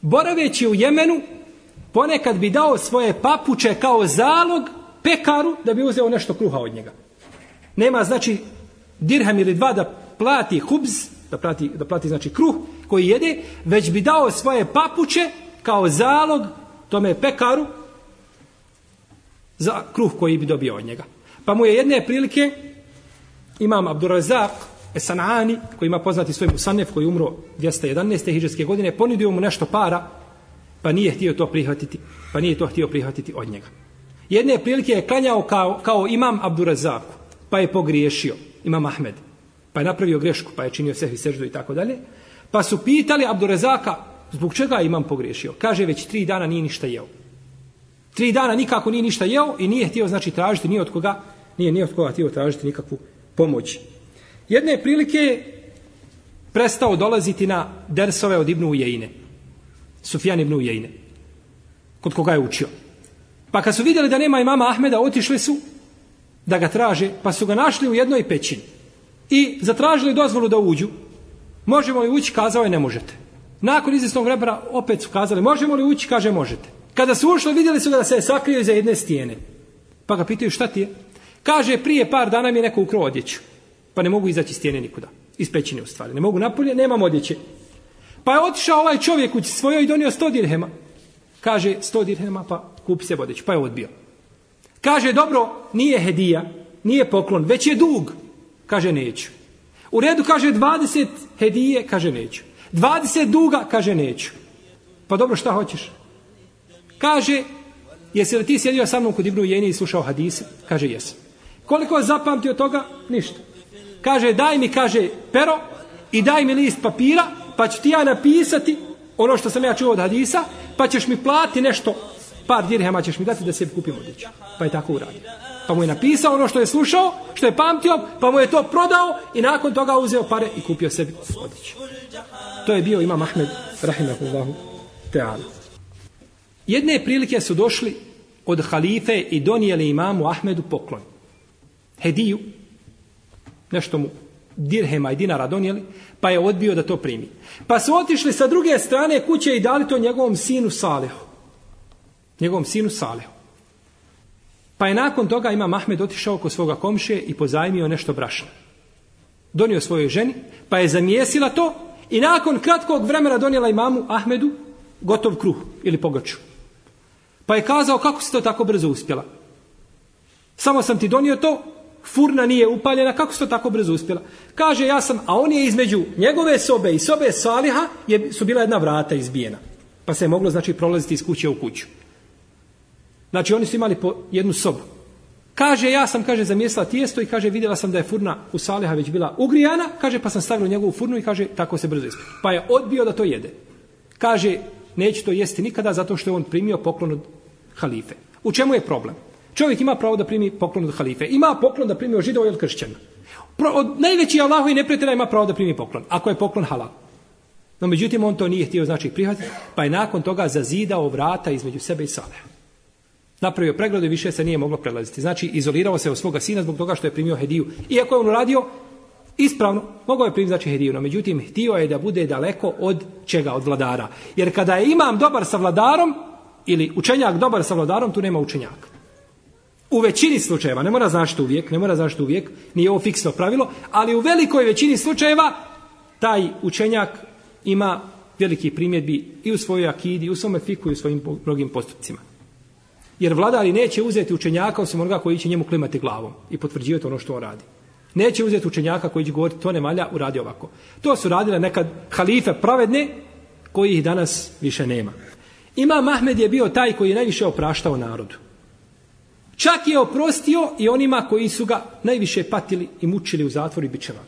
Boraveći u Jemenu, ponekad bi dao svoje papuče kao zalog pekaru da bi uzeo nešto kruha od njega. Nema znači dirham ili dva da plati hubz, da plati, da plati znači kruh koji jede, već bi dao svoje papuče kao zalog tome pekaru za kruh koji bi dobio od njega. Pa mu je jedne prilike imam Abdurazak Esanani, koji ima poznati svoj Musanef, koji umro 211. hiđarske godine, ponudio mu nešto para, pa nije htio to prihvatiti, pa nije to htio prihvatiti od njega. Jedne prilike je klanjao kao, kao imam Abdurazaku, pa je pogriješio, imam Ahmed, pa je napravio grešku, pa je činio sehvi seždu i tako dalje, pa su pitali Abdurezaka, zbog čega imam pogriješio? Kaže, već tri dana nije ništa jeo. Tri dana nikako nije ništa jeo i nije htio znači tražiti ni od koga, nije ni od koga htio tražiti nikakvu pomoć. Jedne prilike prestao dolaziti na dersove od Ibnu Ujejine. Sufjan Ibnu Ujejine. Kod koga je učio. Pa kad su vidjeli da nema imama Ahmeda, otišli su da ga traže, pa su ga našli u jednoj pećini. I zatražili dozvolu da uđu. Možemo li ući? Kazao je, ne možete. Nakon izvestnog vremena opet su kazali, možemo li ući? Kaže, možete. Kada su ušli, vidjeli su da se je sakrio iza jedne stijene. Pa ga pitaju, šta ti je? Kaže, prije par dana mi je neko ukrao odjeću. Pa ne mogu izaći stijene nikuda. Iz pećine u stvari. Ne mogu napolje, nemam odjeće. Pa je otišao ovaj čovjek u svojoj i donio sto dirhema. Kaže, sto dirhema, pa kupi se odjeću. Pa je odbio. Kaže, dobro, nije hedija, nije poklon, već je dug. Kaže, neću. U redu, kaže, 20 hedije, kaže, neću. 20 duga, kaže, neću. Pa dobro, šta hoćeš? Kaže, jesi li ti sjedio sa mnom kod Ibnu Jeni i slušao hadise? Kaže, jesam. Koliko je zapamtio toga? Ništa. Kaže, daj mi, kaže, pero i daj mi list papira, pa ću ti ja napisati ono što sam ja čuo od hadisa, pa ćeš mi plati nešto, par dirhema ćeš mi dati da se kupim odjeću. Pa je tako uradio. Pa mu je napisao ono što je slušao, što je pamtio, pa mu je to prodao i nakon toga uzeo pare i kupio sebi odjeću. To je bio Imam Ahmed, rahimahullahu teala. Jedne prilike su došli od halife i donijeli imamu Ahmedu poklon. Hediju, nešto mu dirhema i dinara donijeli, pa je odbio da to primi. Pa su otišli sa druge strane kuće i dali to njegovom sinu Salehu. Njegovom sinu Salehu. Pa je nakon toga ima Mahmed otišao kod svoga komšije i pozajmio nešto brašna. Donio svojoj ženi, pa je zamijesila to i nakon kratkog vremena donijela imamu Ahmedu gotov kruh ili pogaču. Pa je kazao kako si to tako brzo uspjela. Samo sam ti donio to, furna nije upaljena, kako si to tako brzo uspjela? Kaže, ja sam, a on je između njegove sobe i sobe Saliha je, su bila jedna vrata izbijena. Pa se je moglo, znači, prolaziti iz kuće u kuću. Znači, oni su imali po jednu sobu. Kaže, ja sam, kaže, zamjesla tijesto i kaže, vidjela sam da je furna u Saleha već bila ugrijana, kaže, pa sam stavila njegovu furnu i kaže, tako se brzo ispio. Pa je odbio da to jede. Kaže, neće to jesti nikada zato što je on primio poklon od halife. U čemu je problem? Čovjek ima pravo da primi poklon od halife. Ima poklon da primi od židova ili od kršćana. Pro, od najveći Allahu i neprijatelja ima pravo da primi poklon. Ako je poklon halal. No međutim on to nije htio znači prihvatiti, pa je nakon toga zazidao vrata između sebe i Saleha. Napravio pregradu i više se nije moglo prelaziti. Znači izolirao se od svoga sina zbog toga što je primio hediju. Iako je on uradio ispravno, mogao je primiti znači hediju, no međutim htio je da bude daleko od čega, od vladara. Jer kada je imam dobar sa vladarom, ili učenjak dobar sa vladarom, tu nema učenjaka. U većini slučajeva, ne mora znašti uvijek, ne mora znašti uvijek, nije ovo fiksno pravilo, ali u velikoj većini slučajeva taj učenjak ima veliki primjedbi i u svojoj akidi, i u svome fiku, i u svojim mnogim postupcima. Jer vladari neće uzeti učenjaka osim onoga koji će njemu klimati glavom i potvrđivati ono što on radi. Neće uzeti učenjaka koji će govoriti to ne malja, uradi ovako. To su radile nekad halife pravedne koji ih danas više nema. Ima Mahmed je bio taj koji je najviše opraštao narodu. Čak je oprostio i onima koji su ga najviše patili i mučili u zatvoru i bićevali.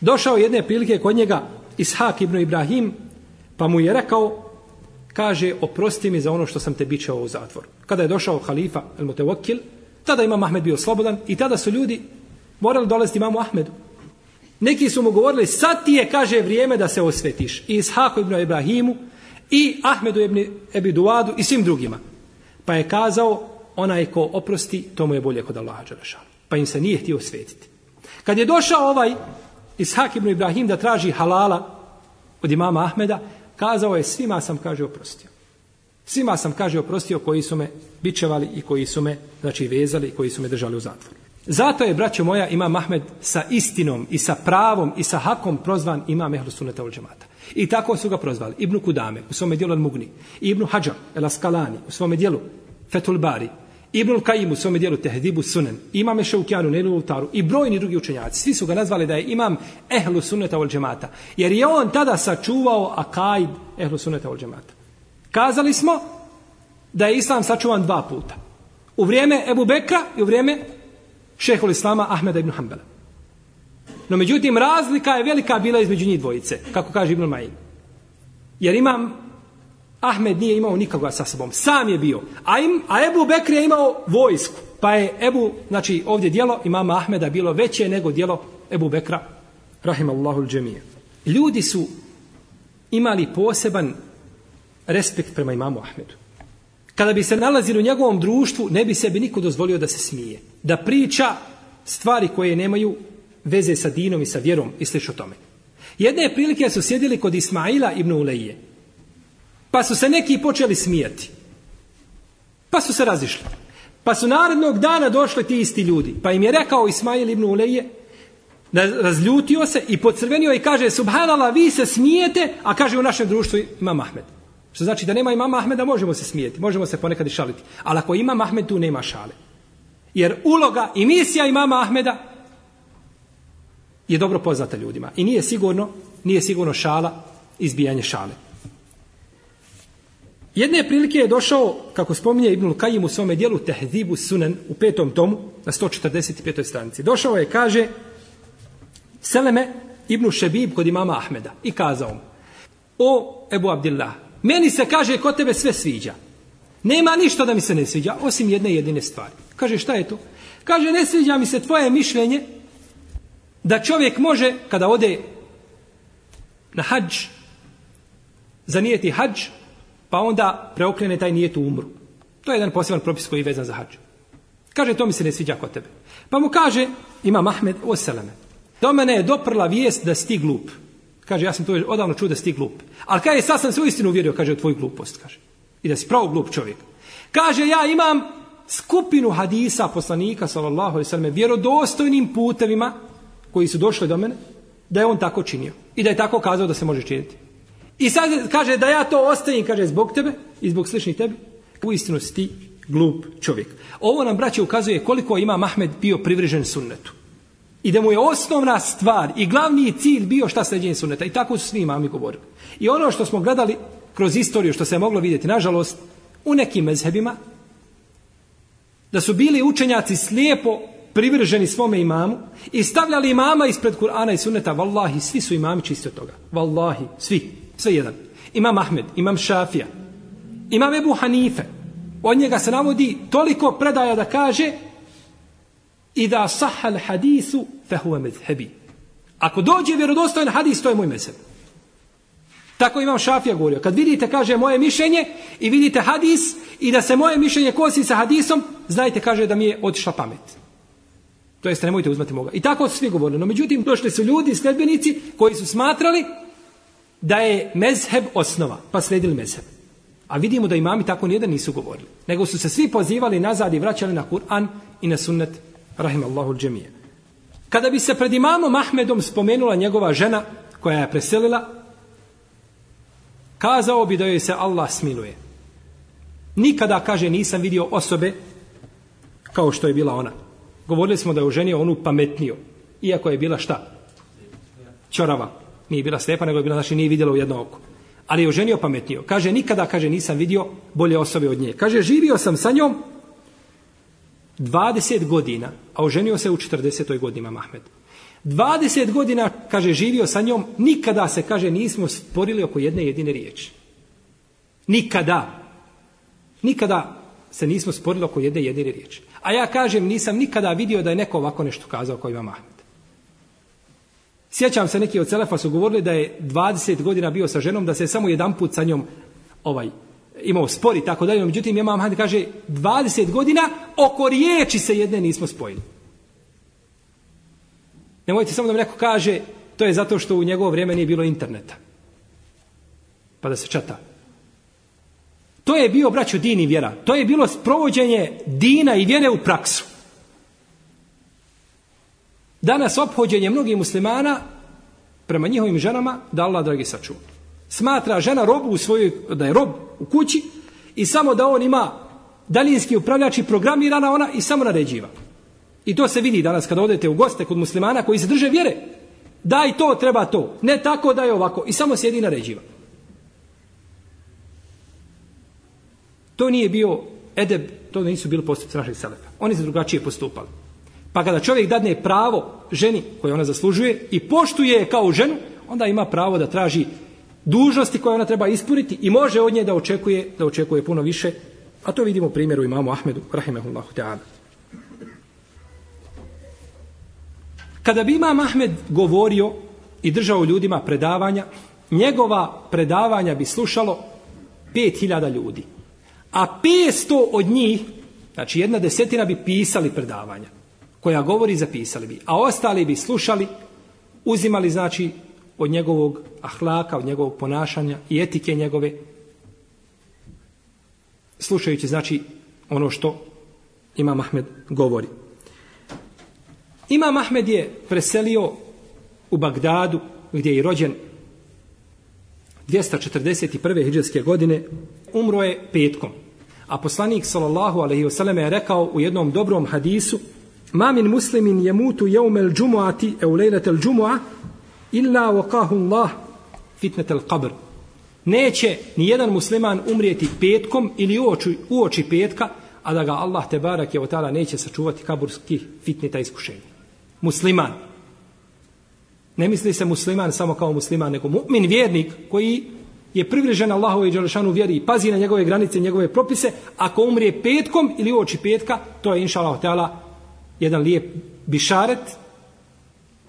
Došao jedne prilike kod njega Ishak ibn Ibrahim, pa mu je rekao, kaže, oprosti mi za ono što sam te bićao u zatvoru. Kada je došao halifa El Mutevokil, Tada imam Ahmed bio slobodan i tada su ljudi morali dolaziti imamu Ahmedu. Neki su mu govorili, sad ti je, kaže, vrijeme da se osvetiš. I Ishaku ibn Ibrahimu, i Ahmedu ibn Ebi Duadu, i svim drugima. Pa je kazao, onaj ko oprosti, to mu je bolje kod Allaha Đelešanu. Pa im se nije htio osvetiti. Kad je došao ovaj Ishak ibn Ibrahim da traži halala od imama Ahmeda, kazao je, svima sam, kaže, oprostio. Svima sam, kaže, oprostio koji su me bičevali i koji su me, znači, vezali i koji su me držali u zatvoru. Zato je, braćo moja, imam Ahmed sa istinom i sa pravom i sa hakom prozvan imam Ehlu Sunneta ul džemata. I tako su ga prozvali. Ibnu Kudame u svome dijelu Al-Mugni. Ibnu Hajar El Askalani u svome dijelu Fetul Bari. Ibnu Kajim u svome dijelu Tehdibu Sunen. Imam Ešaukjanu Nenu Ultaru. I brojni drugi učenjaci. Svi su ga nazvali da je imam Ehlu Sunneta ul džemata. Jer je on tada sačuvao akaid Ehlu Sunneta ul džemata. Kazali smo da je Islam sačuvan dva puta. U vrijeme Ebu Bekra i u vrijeme šehol Islama Ahmeda ibn Hanbala. No međutim, razlika je velika bila između njih dvojice, kako kaže Ibn Majin. Jer imam, Ahmed nije imao nikoga sa sobom, sam je bio. A, im, a Ebu Bekr je imao vojsku. Pa je Ebu, znači ovdje dijelo imama Ahmeda bilo veće nego dijelo Ebu Bekra, rahimallahu l-đemije. Ljudi su imali poseban respekt prema imamu Ahmedu. Kada bi se nalazili u njegovom društvu, ne bi sebi niko dozvolio da se smije. Da priča stvari koje nemaju veze sa dinom i sa vjerom i slično tome. Jedne je prilike su sjedili kod Ismaila ibn Ulejije. Pa su se neki počeli smijati. Pa su se razišli. Pa su narednog dana došli ti isti ljudi. Pa im je rekao Ismail ibn Ulejije, razljutio se i pocrvenio i kaže, subhanallah, vi se smijete, a kaže u našem društvu ima Mahmed. Što znači da nema imama Ahmeda, možemo se smijeti, možemo se ponekad i šaliti. Ali ako ima Ahmed, tu nema šale. Jer uloga i misija imama Ahmeda je dobro poznata ljudima. I nije sigurno, nije sigurno šala, izbijanje šale. Jedne prilike je došao, kako spominje Ibnul Kajim u svome dijelu, Tehzibu Sunan u petom tomu, na 145. stranici. Došao je, kaže, Seleme Ibnu Šebib kod imama Ahmeda i kazao mu, o Ebu Abdillah, Meni se kaže kod tebe sve sviđa. Nema ništa da mi se ne sviđa, osim jedne jedine stvari. Kaže, šta je to? Kaže, ne sviđa mi se tvoje mišljenje da čovjek može, kada ode na hađ, zanijeti hađ, pa onda preokrene taj nijet u umru. To je jedan poseban propis koji je vezan za hađ. Kaže, to mi se ne sviđa kod tebe. Pa mu kaže, ima Mahmed, Oseleme, do mene je doprla vijest da si ti glup. Kaže, ja sam to odavno čuo da si ti glup. Ali kaže, sad sam se u istinu uvjerio, kaže, u tvoju glupost, kaže. I da si pravo glup čovjek. Kaže, ja imam skupinu hadisa poslanika, sallallahu alaihi sallam, vjerodostojnim putevima koji su došli do mene, da je on tako činio. I da je tako kazao da se može činiti. I sad kaže, da ja to ostavim, kaže, zbog tebe i zbog sličnih tebi, u istinu si ti glup čovjek. Ovo nam, braće, ukazuje koliko ima Mahmed bio privržen sunnetu. I da mu je osnovna stvar i glavni cilj bio šta sleđenje sunneta. I tako su svi imami govorili. I ono što smo gledali kroz istoriju, što se je moglo vidjeti, nažalost, u nekim mezhebima, da su bili učenjaci slijepo privrženi svome imamu i stavljali imama ispred Kur'ana i sunneta. Wallahi, svi su imami čisti od toga. Wallahi, svi. Sve jedan. Imam Ahmed, imam Šafija, imam Ebu Hanife. Od njega se navodi toliko predaja da kaže Ida sahal hadisu, fehuve medhebi. Ako dođe vjerodostojan hadis, to je moj mezheb. Tako imam šafija govorio. Kad vidite, kaže, moje mišljenje i vidite hadis i da se moje mišljenje kosi sa hadisom, znajte, kaže, da mi je otišla pamet. To jeste, nemojte uzmati moga. I tako su svi govorili. No, međutim, došli su ljudi, sledbenici, koji su smatrali da je mezheb osnova, pa sledili mezheb. A vidimo da imami tako nijedan nisu govorili. Nego su se svi pozivali nazad i vraćali na Kur'an i na sunnet rahimallahu džemije. Kada bi se pred imamom Ahmedom spomenula njegova žena koja je preselila, kazao bi da joj se Allah smiluje. Nikada, kaže, nisam vidio osobe kao što je bila ona. Govorili smo da je oženio onu pametniju, iako je bila šta? Čorava. Nije bila slepa, nego je bila, znači, nije vidjela u jedno oko. Ali je oženio pametniju. Kaže, nikada, kaže, nisam vidio bolje osobe od nje. Kaže, živio sam sa njom 20 godina, a oženio se u 40. godinama Mahmed. 20 godina, kaže, živio sa njom, nikada se, kaže, nismo sporili oko jedne jedine riječi. Nikada. Nikada se nismo sporili oko jedne jedine riječi. A ja kažem, nisam nikada vidio da je neko ovako nešto kazao kao ima Mahmed. Sjećam se neki od Selefa su govorili da je 20 godina bio sa ženom, da se samo jedan put sa njom ovaj, imao spor i tako dalje. Međutim, Imam Ahmed kaže, 20 godina oko riječi se jedne nismo spojili. Nemojte samo da mi neko kaže, to je zato što u njegovo vrijeme nije bilo interneta. Pa da se čata. To je bio, braću, din i vjera. To je bilo sprovođenje dina i vjere u praksu. Danas ophođenje mnogih muslimana prema njihovim ženama da Allah, dragi, sačuva. Smatra žena robu u svojoj, da je rob u kući i samo da on ima daljinski upravljač i programirana ona i samo naređiva. I to se vidi danas kada odete u goste kod muslimana koji se drže vjere. Daj to, treba to. Ne tako da je ovako. I samo sjedi i naređiva. To nije bio edeb, to nisu bili postupci naših selefa. Oni su drugačije postupali. Pa kada čovjek dadne pravo ženi koje ona zaslužuje i poštuje je kao ženu, onda ima pravo da traži dužnosti koje ona treba ispuniti i može od nje da očekuje da očekuje puno više. A to vidimo u primjeru imamu Ahmedu, rahimehullahu ta'ala. Kada bi imam Ahmed govorio i držao ljudima predavanja, njegova predavanja bi slušalo 5000 ljudi. A 500 od njih, znači jedna desetina bi pisali predavanja, koja govori zapisali bi, a ostali bi slušali, uzimali znači od njegovog ahlaka, od njegovog ponašanja i etike njegove, slušajući znači ono što ima Mahmed govori. Imam Ahmed je preselio u Bagdadu, gdje je rođen 241. hijđarske godine, umro je petkom. A poslanik sallallahu alejhi ve selleme je rekao u jednom dobrom hadisu: "Ma min muslimin yamutu yawm al-jum'ati aw laylat al-jum'a illa waqahu Allah fitnat al-qabr." Neće ni jedan musliman umrijeti petkom ili uoči, uoči petka, a da ga Allah te barak je otala neće sačuvati kaburskih fitneta iskušenja. Musliman. Ne misli se musliman samo kao musliman, nego mu'min vjernik koji je privrežen Allahove i Đelešanu vjeri i pazi na njegove granice, njegove propise, ako umrije petkom ili uoči petka, to je inša Allah jedan lijep bišaret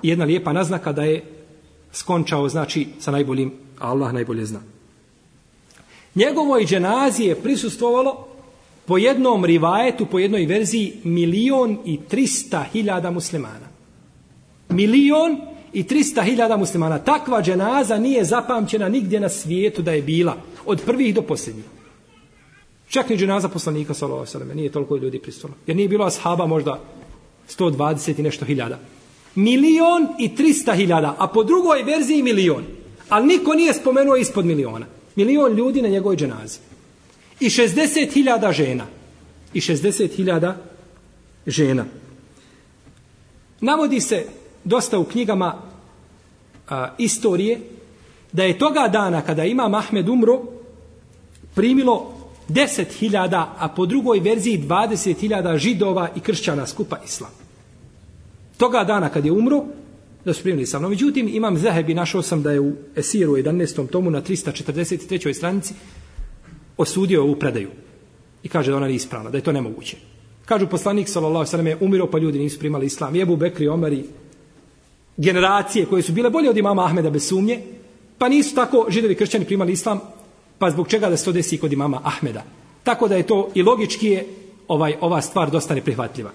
jedna lijepa naznaka da je skončao, znači, sa najboljim, a Allah najbolje zna. Njegovoj dženazi je prisustvovalo po jednom rivajetu, po jednoj verziji, milion i trista hiljada muslimana. Milion i 300 hiljada muslimana. Takva dženaza nije zapamćena nigdje na svijetu da je bila. Od prvih do posljednjih. Čak ni dženaza poslanika, sallallahu nije toliko ljudi pristalo. Jer nije bilo ashaba možda 120 i nešto hiljada. Milion i 300 hiljada, a po drugoj verziji milion. Ali niko nije spomenuo ispod miliona. Milion ljudi na njegovoj dženazi. I 60 hiljada žena. I 60 hiljada žena. Navodi se dosta u knjigama a, istorije da je toga dana kada ima Mahmed umro primilo 10.000, a po drugoj verziji 20.000 židova i kršćana skupa islama. Toga dana kad je umro, da su primili sa mnom. međutim, imam Zahebi, našao sam da je u Esiru 11. tomu na 343. stranici osudio ovu predaju. I kaže da ona nije ispravna, da je to nemoguće. Kažu poslanik, sallallahu sallam, je umiro pa ljudi nisu primali islam. Jebu Bekri, Omari, generacije koje su bile bolje od imama Ahmeda bez sumnje, pa nisu tako židovi kršćani primali islam, pa zbog čega da se to desi kod imama Ahmeda. Tako da je to i logički je ovaj ova stvar dosta neprihvatljiva.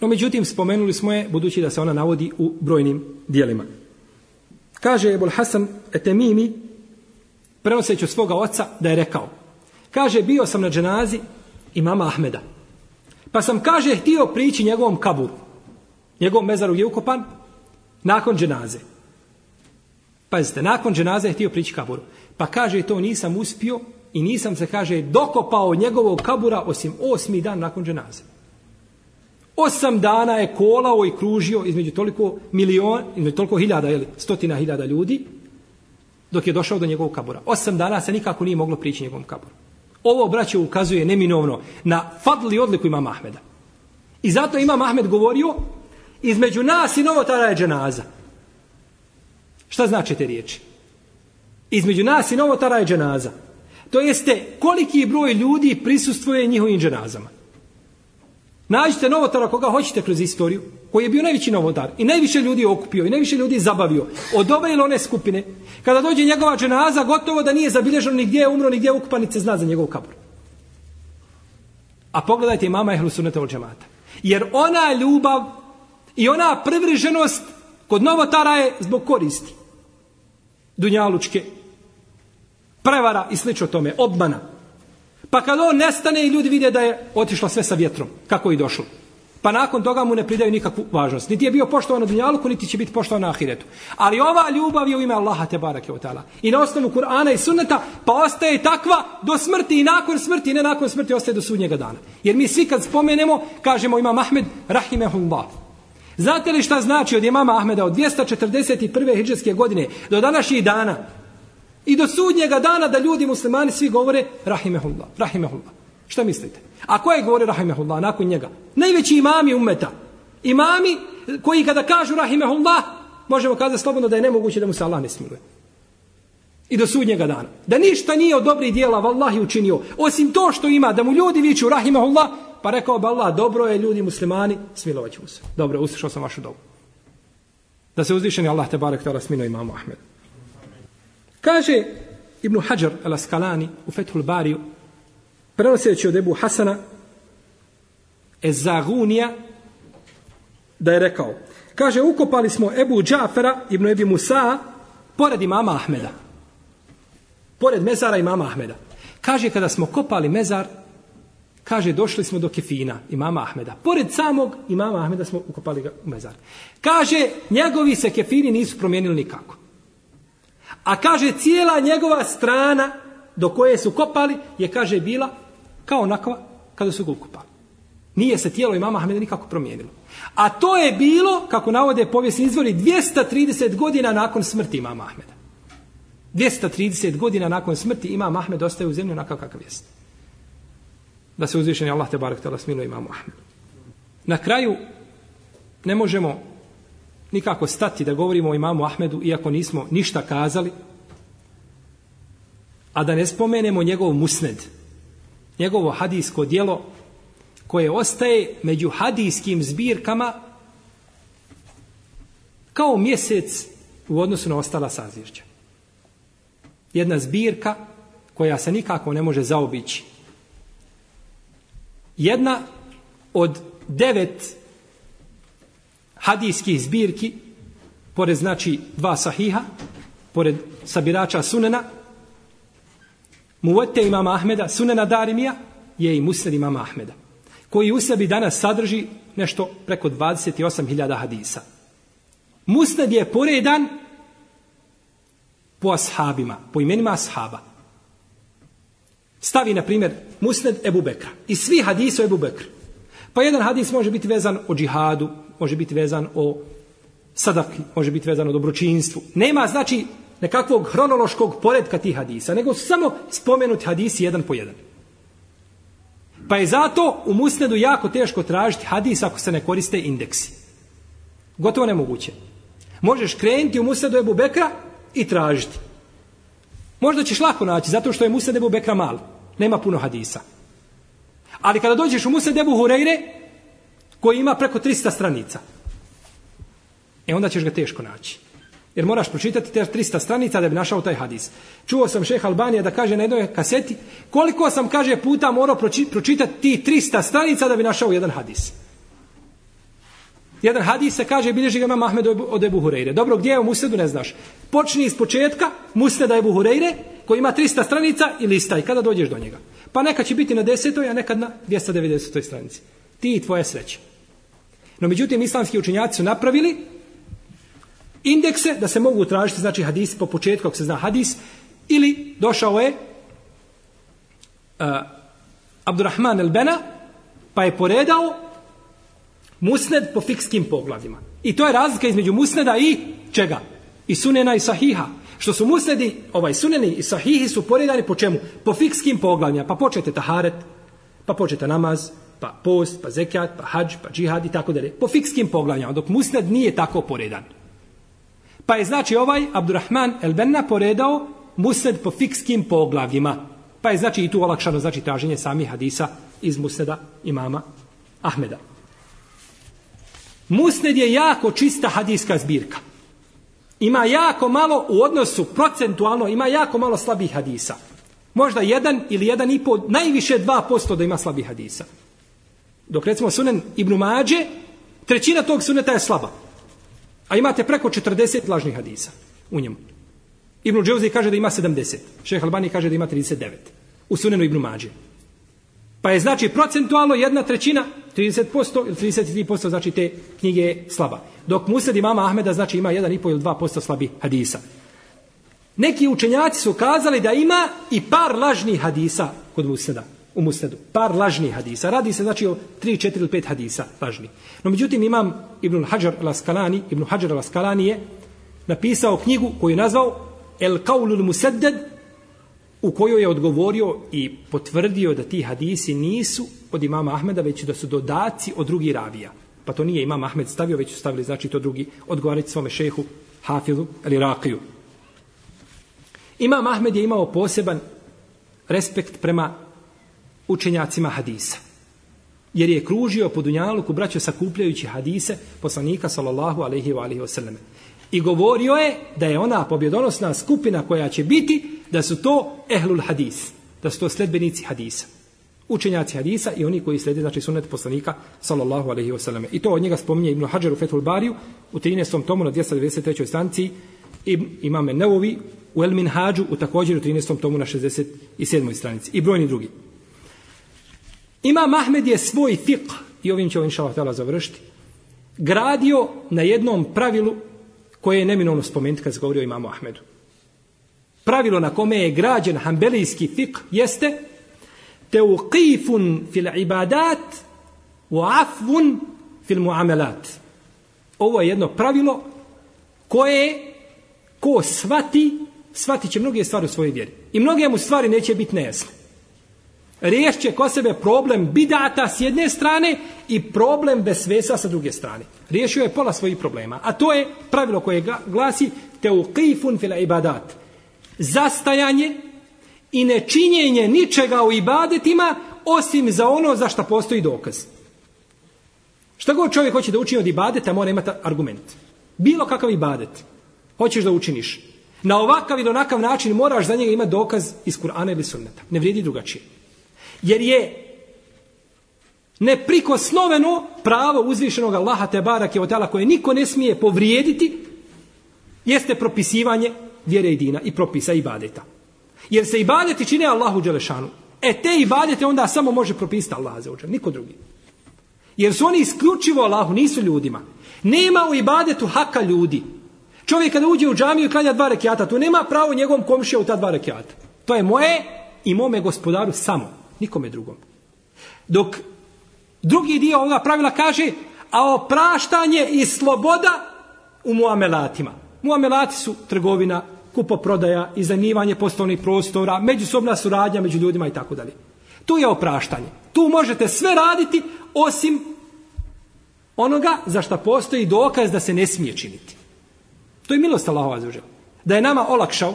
No međutim, spomenuli smo je, budući da se ona navodi u brojnim dijelima. Kaže Ebul Hasan Etemimi, prenoseći od svoga oca, da je rekao, kaže, bio sam na dženazi imama Ahmeda, pa sam, kaže, htio prići njegovom kaburu, njegovom mezaru je ukopan, nakon dženaze. Pazite, nakon dženaze je htio prići kaburu. Pa kaže, to nisam uspio i nisam se, kaže, dokopao njegovog kabura osim osmi dan nakon dženaze. Osam dana je kolao i kružio između toliko milion, između toliko hiljada, ili stotina hiljada ljudi, dok je došao do njegovog kabura. Osam dana se nikako nije moglo prići njegovom kaburu. Ovo, braće, ukazuje neminovno na fadli odliku ima Mahmeda. I zato ima Mahmed govorio, između nas i novotara je dženaza. Šta znači te riječi? Između nas i novotara je dženaza. To jeste koliki broj ljudi prisustvuje njihovim dženazama. Nađite novotara koga hoćete kroz istoriju, koji je bio najveći novotar i najviše ljudi je okupio i najviše ljudi je zabavio od ove ili one skupine. Kada dođe njegova dženaza, gotovo da nije zabilježeno ni gdje je umro, ni gdje je ukupan, ni se zna za njegov kabor. A pogledajte mama Ehlu Sunnata od džemata. Jer ona ljubav i ona privrženost kod novotara je zbog koristi. Dunjalučke, prevara i slično tome, obmana. Pa kad on nestane i ljudi vide da je otišlo sve sa vjetrom, kako je došlo. Pa nakon toga mu ne pridaju nikakvu važnost. Niti je bio poštovan na dunjaluku, niti će biti poštovan na ahiretu. Ali ova ljubav je u ime Allaha te barake o tala. I na osnovu Kur'ana i sunneta, pa ostaje takva do smrti i nakon smrti, i ne nakon smrti, ostaje do sudnjega dana. Jer mi svi kad spomenemo, kažemo imam Ahmed, rahimehullah. Znate li šta znači od imama Ahmeda od 241. hijđarske godine do današnjih dana? I do sudnjega dana da ljudi muslimani svi govore rahimehullah, rahimehullah. Šta mislite? A ko je govore rahimehullah nakon njega? Najveći imami umeta. Imami koji kada kažu rahimehullah, možemo kazati slobodno da je nemoguće da mu se Allah ne smiluje. I do sudnjega dana. Da ništa nije od dobrih dijela vallahi učinio. Osim to što ima, da mu ljudi viču rahimehullah, pa rekao bi Allah, dobro je ljudi muslimani, smilovat ću mu se. Dobro, uslišao sam vašu dobu. Da se uzvišeni Allah te barek tala smino imamu Ahmed. Kaže Ibn Hajar al-Askalani u Fethul Bariju, prenoseći od Ebu Hasana, Ezagunija, da je rekao, kaže, ukopali smo Ebu Džafera, Ibn Ebi Musa, pored imama Ahmeda. Pored mezara imama Ahmeda. Kaže, kada smo kopali mezar, kaže, došli smo do kefina imama Ahmeda. Pored samog imama Ahmeda smo ukopali ga u mezar. Kaže, njegovi se kefini nisu promijenili nikako. A kaže, cijela njegova strana do koje su kopali je, kaže, bila kao onakva kada su ga ukopali. Nije se tijelo imama Ahmeda nikako promijenilo. A to je bilo, kako navode povijesni izvori, 230 godina nakon smrti imama Ahmeda. 230 godina nakon smrti imam Ahmed ostaje u zemlji onakav kakav jest. Da se uzvišeni Allah te barak tala smilo imamu Ahmedu. Na kraju ne možemo nikako stati da govorimo o imamu Ahmedu iako nismo ništa kazali a da ne spomenemo njegov musned njegovo hadijsko dijelo koje ostaje među hadijskim zbirkama kao mjesec u odnosu na ostala sazvješća. Jedna zbirka koja se nikako ne može zaobići. Jedna od devet hadijskih zbirki, pored znači dva sahiha, pored sabirača sunena, Muvete imama Ahmeda, sunena Darimija, je i musned imama Ahmeda, koji u sebi danas sadrži nešto preko 28.000 hadisa. Musned je poredan po ashabima, po imenima ashaba. Stavi, na primjer, musned Ebu Bekra. I svi hadisi o Ebu Bekra. Pa jedan hadis može biti vezan o džihadu, može biti vezan o sadaki, može biti vezan o dobročinstvu. Nema, znači, nekakvog hronološkog poredka tih hadisa, nego samo spomenuti hadisi jedan po jedan. Pa je zato u musnedu jako teško tražiti hadis ako se ne koriste indeksi. Gotovo nemoguće. Možeš krenuti u musnedu Ebu Bekra i tražiti. Možda ćeš lako naći, zato što je musned Ebu Bekra mal. Nema puno hadisa. Ali kada dođeš u musned Ebu Hureyre, koji ima preko 300 stranica, e onda ćeš ga teško naći. Jer moraš pročitati te 300 stranica da bi našao taj hadis. Čuo sam šeha Albanija da kaže na jednoj kaseti koliko sam, kaže, puta morao pročitati ti 300 stranica da bi našao jedan hadis. Jedan hadis se kaže, bilježi ga imam Ahmed od Ebu Hureyre. Dobro, gdje je u Musnedu, ne znaš. Počni iz početka, Musneda Ebu Hureyre, koji ima 300 stranica i listaj, kada dođeš do njega. Pa neka će biti na desetoj, a nekad na 290. stranici. Ti i tvoje sreće. No, međutim, islamski učinjaci su napravili indekse da se mogu tražiti znači hadis po početku ako se zna hadis ili došao je uh, Abdurrahman el-Bena pa je poredao musned po fikskim poglavima. I to je razlika između musneda i čega? I sunena i sahiha. Što su musnedi, ovaj suneni i sahihi su poredani po čemu? Po fikskim poglavljima. Pa počete taharet, pa počete namaz, pa post, pa zekat, pa hađ, pa džihad i tako dalje. Po fikskim poglavljima, dok musned nije tako poredan. Pa je znači ovaj Abdurrahman el Benna poredao musned po fikskim poglavljima. Pa je znači i tu olakšano znači traženje samih hadisa iz musneda imama Ahmeda. Musned je jako čista hadijska zbirka. Ima jako malo u odnosu procentualno, ima jako malo slabih hadisa. Možda jedan ili jedan i po, najviše dva posto da ima slabih hadisa. Dok recimo sunen Ibn Mađe, trećina tog suneta je slaba. A imate preko 40 lažnih hadisa u njemu. Ibn Dževzi kaže da ima 70. Šeh Albani kaže da ima 39. U sunenu Ibn Mađe. Pa je znači procentualno jedna trećina, 30% ili 33% znači te knjige je slaba. Dok Musad imama Ahmeda znači ima 1,5 ili 2% slabi hadisa. Neki učenjaci su kazali da ima i par lažnih hadisa kod Musada, u Musadu. Par lažnih hadisa. Radi se znači o 3, 4 ili 5 hadisa lažnih. No međutim imam Ibn Hajar al-Askalani, Ibn Hajar al-Askalani je napisao knjigu koju je nazvao El Kaulul Musaddad u kojoj je odgovorio i potvrdio da ti hadisi nisu od imama Ahmeda, već da su dodaci od drugih ravija. Pa to nije imam Ahmed stavio, već su stavili, znači to drugi, odgovarati svome šehu Hafizu ili Rakiju. Imam Ahmed je imao poseban respekt prema učenjacima hadisa. Jer je kružio po Dunjaluku, braćo, sakupljajući hadise poslanika, sallallahu alaihi wa alaihi wa sallam. I govorio je da je ona pobjedonosna skupina koja će biti, da su to ehlul hadis, da su to sledbenici hadisa. Učenjaci hadisa i oni koji slede, znači sunnet poslanika, sallallahu alaihi ve sallam. I to od njega spominje Ibn Hajar u Fethul Bariju, u 13. tomu na 293. stanci, i imame Nevovi u El Minhađu, u također u 13. tomu na 67. stranici. I brojni drugi. Ima Mahmed je svoj fiqh, i ovim će ovim šalatala završiti, gradio na jednom pravilu koje je neminovno spomenuti kad se govori o imamu Ahmedu. Pravilo na kome je građen hambelijski fiqh jeste teuqifun fil ibadat u afvun fil muamelat. Ovo je jedno pravilo koje ko svati, svati će mnoge stvari u svojoj vjeri. I mnoge mu stvari neće biti nejasne. Riješće ko sebe problem bidata s jedne strane i problem besvesa sa druge strane. Riješio je pola svojih problema. A to je pravilo koje glasi teuqifun fil ibadat. Zastajanje i nečinjenje ničega u ibadetima osim za ono za što postoji dokaz. Šta god čovjek hoće da učini od ibadeta, mora imati argument. Bilo kakav ibadet hoćeš da učiniš. Na ovakav ili onakav način moraš za njega imati dokaz iz Kur'ana ili sunneta. Ne vrijedi drugačije. Jer je neprikosnoveno pravo uzvišenog Allaha te barake od tela koje niko ne smije povrijediti jeste propisivanje vjere i dina i propisa i ibadeta. Jer se ibadeti čine Allahu Đelešanu. E te ibadete onda samo može propisati Allah za niko drugi. Jer su oni isključivo Allahu, nisu ljudima. Nema u ibadetu haka ljudi. Čovjek kada uđe u džamiju i klanja dva rekiata, tu nema pravo njegovom komšija u ta dva rekiata. To je moje i mome gospodaru samo nikome drugom. Dok drugi dio ovoga pravila kaže, a opraštanje i sloboda u muamelatima. Muamelati su trgovina, kupoprodaja, iznajmivanje poslovnih prostora, međusobna suradnja među ljudima i tako dalje. Tu je opraštanje. Tu možete sve raditi osim onoga za što postoji dokaz da se ne smije činiti. To je milost Allahova za Da je nama olakšao.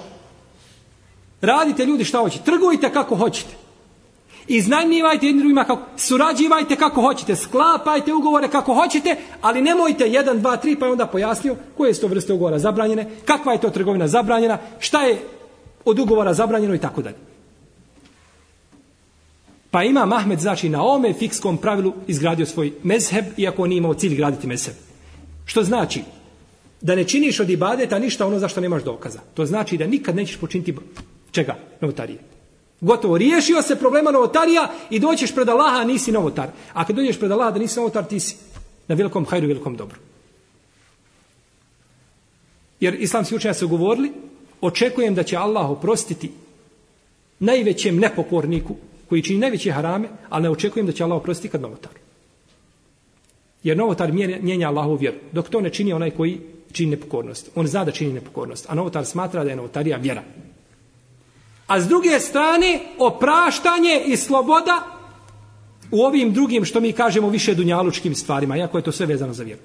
Radite ljudi šta hoćete. Trgujte kako hoćete. Iznajmljivajte jedni drugima kako, surađivajte kako hoćete, sklapajte ugovore kako hoćete, ali nemojte jedan, dva, tri, pa je onda pojasnio koje su to vrste ugovora zabranjene, kakva je to trgovina zabranjena, šta je od ugovora zabranjeno i tako dalje. Pa ima Mahmed, znači, na ome fikskom pravilu izgradio svoj mezheb, iako on nije imao cilj graditi mezheb. Što znači? Da ne činiš od ibadeta ništa ono za što nemaš dokaza. To znači da nikad nećeš počiniti čega? Novotarije. Gotovo, riješio se problema novotarija i doćeš pred Allaha, nisi novotar. A kad dođeš pred Allaha da nisi novotar, ti si na velikom hajru, velikom dobru. Jer islamski učenja su govorili, očekujem da će Allah oprostiti najvećem nepokorniku koji čini najveće harame, ali ne očekujem da će Allah oprostiti kad novotar. Jer novotar mijenja Allahu vjeru, dok to ne čini onaj koji čini nepokornost. On zna da čini nepokornost, a novotar smatra da je novotarija vjera. A s druge strane, opraštanje i sloboda u ovim drugim, što mi kažemo, više dunjalučkim stvarima, iako je to sve vezano za vjeru.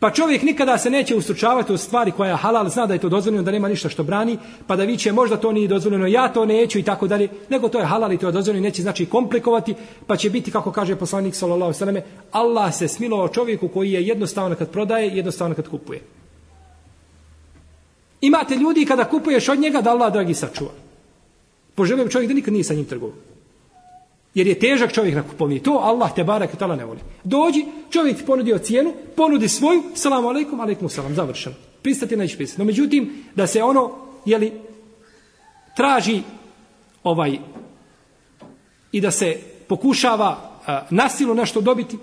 Pa čovjek nikada se neće ustručavati u stvari koja je halal, zna da je to dozvoljeno, da nema ništa što brani, pa da viće možda to nije dozvoljeno, ja to neću i tako dalje, nego to je halal i to je dozvoljeno, neće znači komplikovati, pa će biti, kako kaže poslanik sallallahu sallam, Allah se smilovao čovjeku koji je jednostavno kad prodaje, jednostavno kad kupuje. Imate ljudi kada kupuješ od njega da Allah dragi sačuva. Poželio čovjek da nikad nije sa njim trgovao. Jer je težak čovjek na kupovini. To Allah te barak i tala ne voli. Dođi, čovjek ti ponudio cijenu, ponudi svoju, salamu alaikum, alaikum salam, završeno. Pristati neće pristati. No međutim, da se ono, jeli, traži ovaj i da se pokušava a, nasilu nešto dobiti,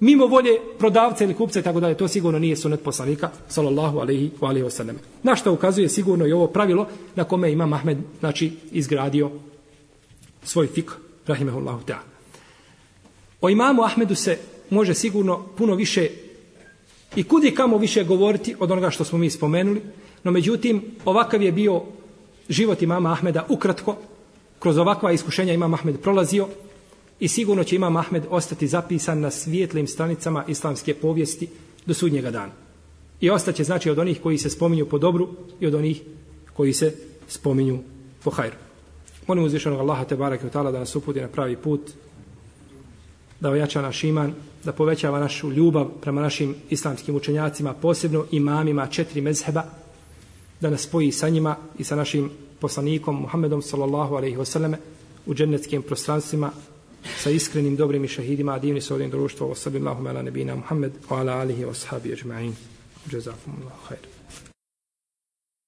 mimo volje prodavca ili kupca i tako dalje, to sigurno nije sunet poslanika, sallallahu alaihi wa alaihi wa sallam. Na što ukazuje sigurno i ovo pravilo na kome ima Mahmed, znači, izgradio svoj fik rahimehullahu ta'ala. O imamu Ahmedu se može sigurno puno više i kudi kamo više govoriti od onoga što smo mi spomenuli, no međutim, ovakav je bio život imama Ahmeda ukratko, kroz ovakva iskušenja imam Ahmed prolazio i sigurno će imam Ahmed ostati zapisan na svijetlim stranicama islamske povijesti do sudnjega dana. I ostaće znači od onih koji se spominju po dobru i od onih koji se spominju po hajru. Molim uzvišenog Allaha te barake u tala da nas uputi na pravi put, da ojača naš iman, da povećava našu ljubav prema našim islamskim učenjacima, posebno imamima četiri mezheba, da nas spoji sa njima i sa našim poslanikom Muhammedom sallallahu alaihi wasallam u džennetskim prostranstvima sa iskrenim dobrim i šahidima, a divni sa ovim društvo, wa sallallahu ala nebina Muhammed, wa ala alihi wa sahabi ajma'in. Jazakumullahu khairu.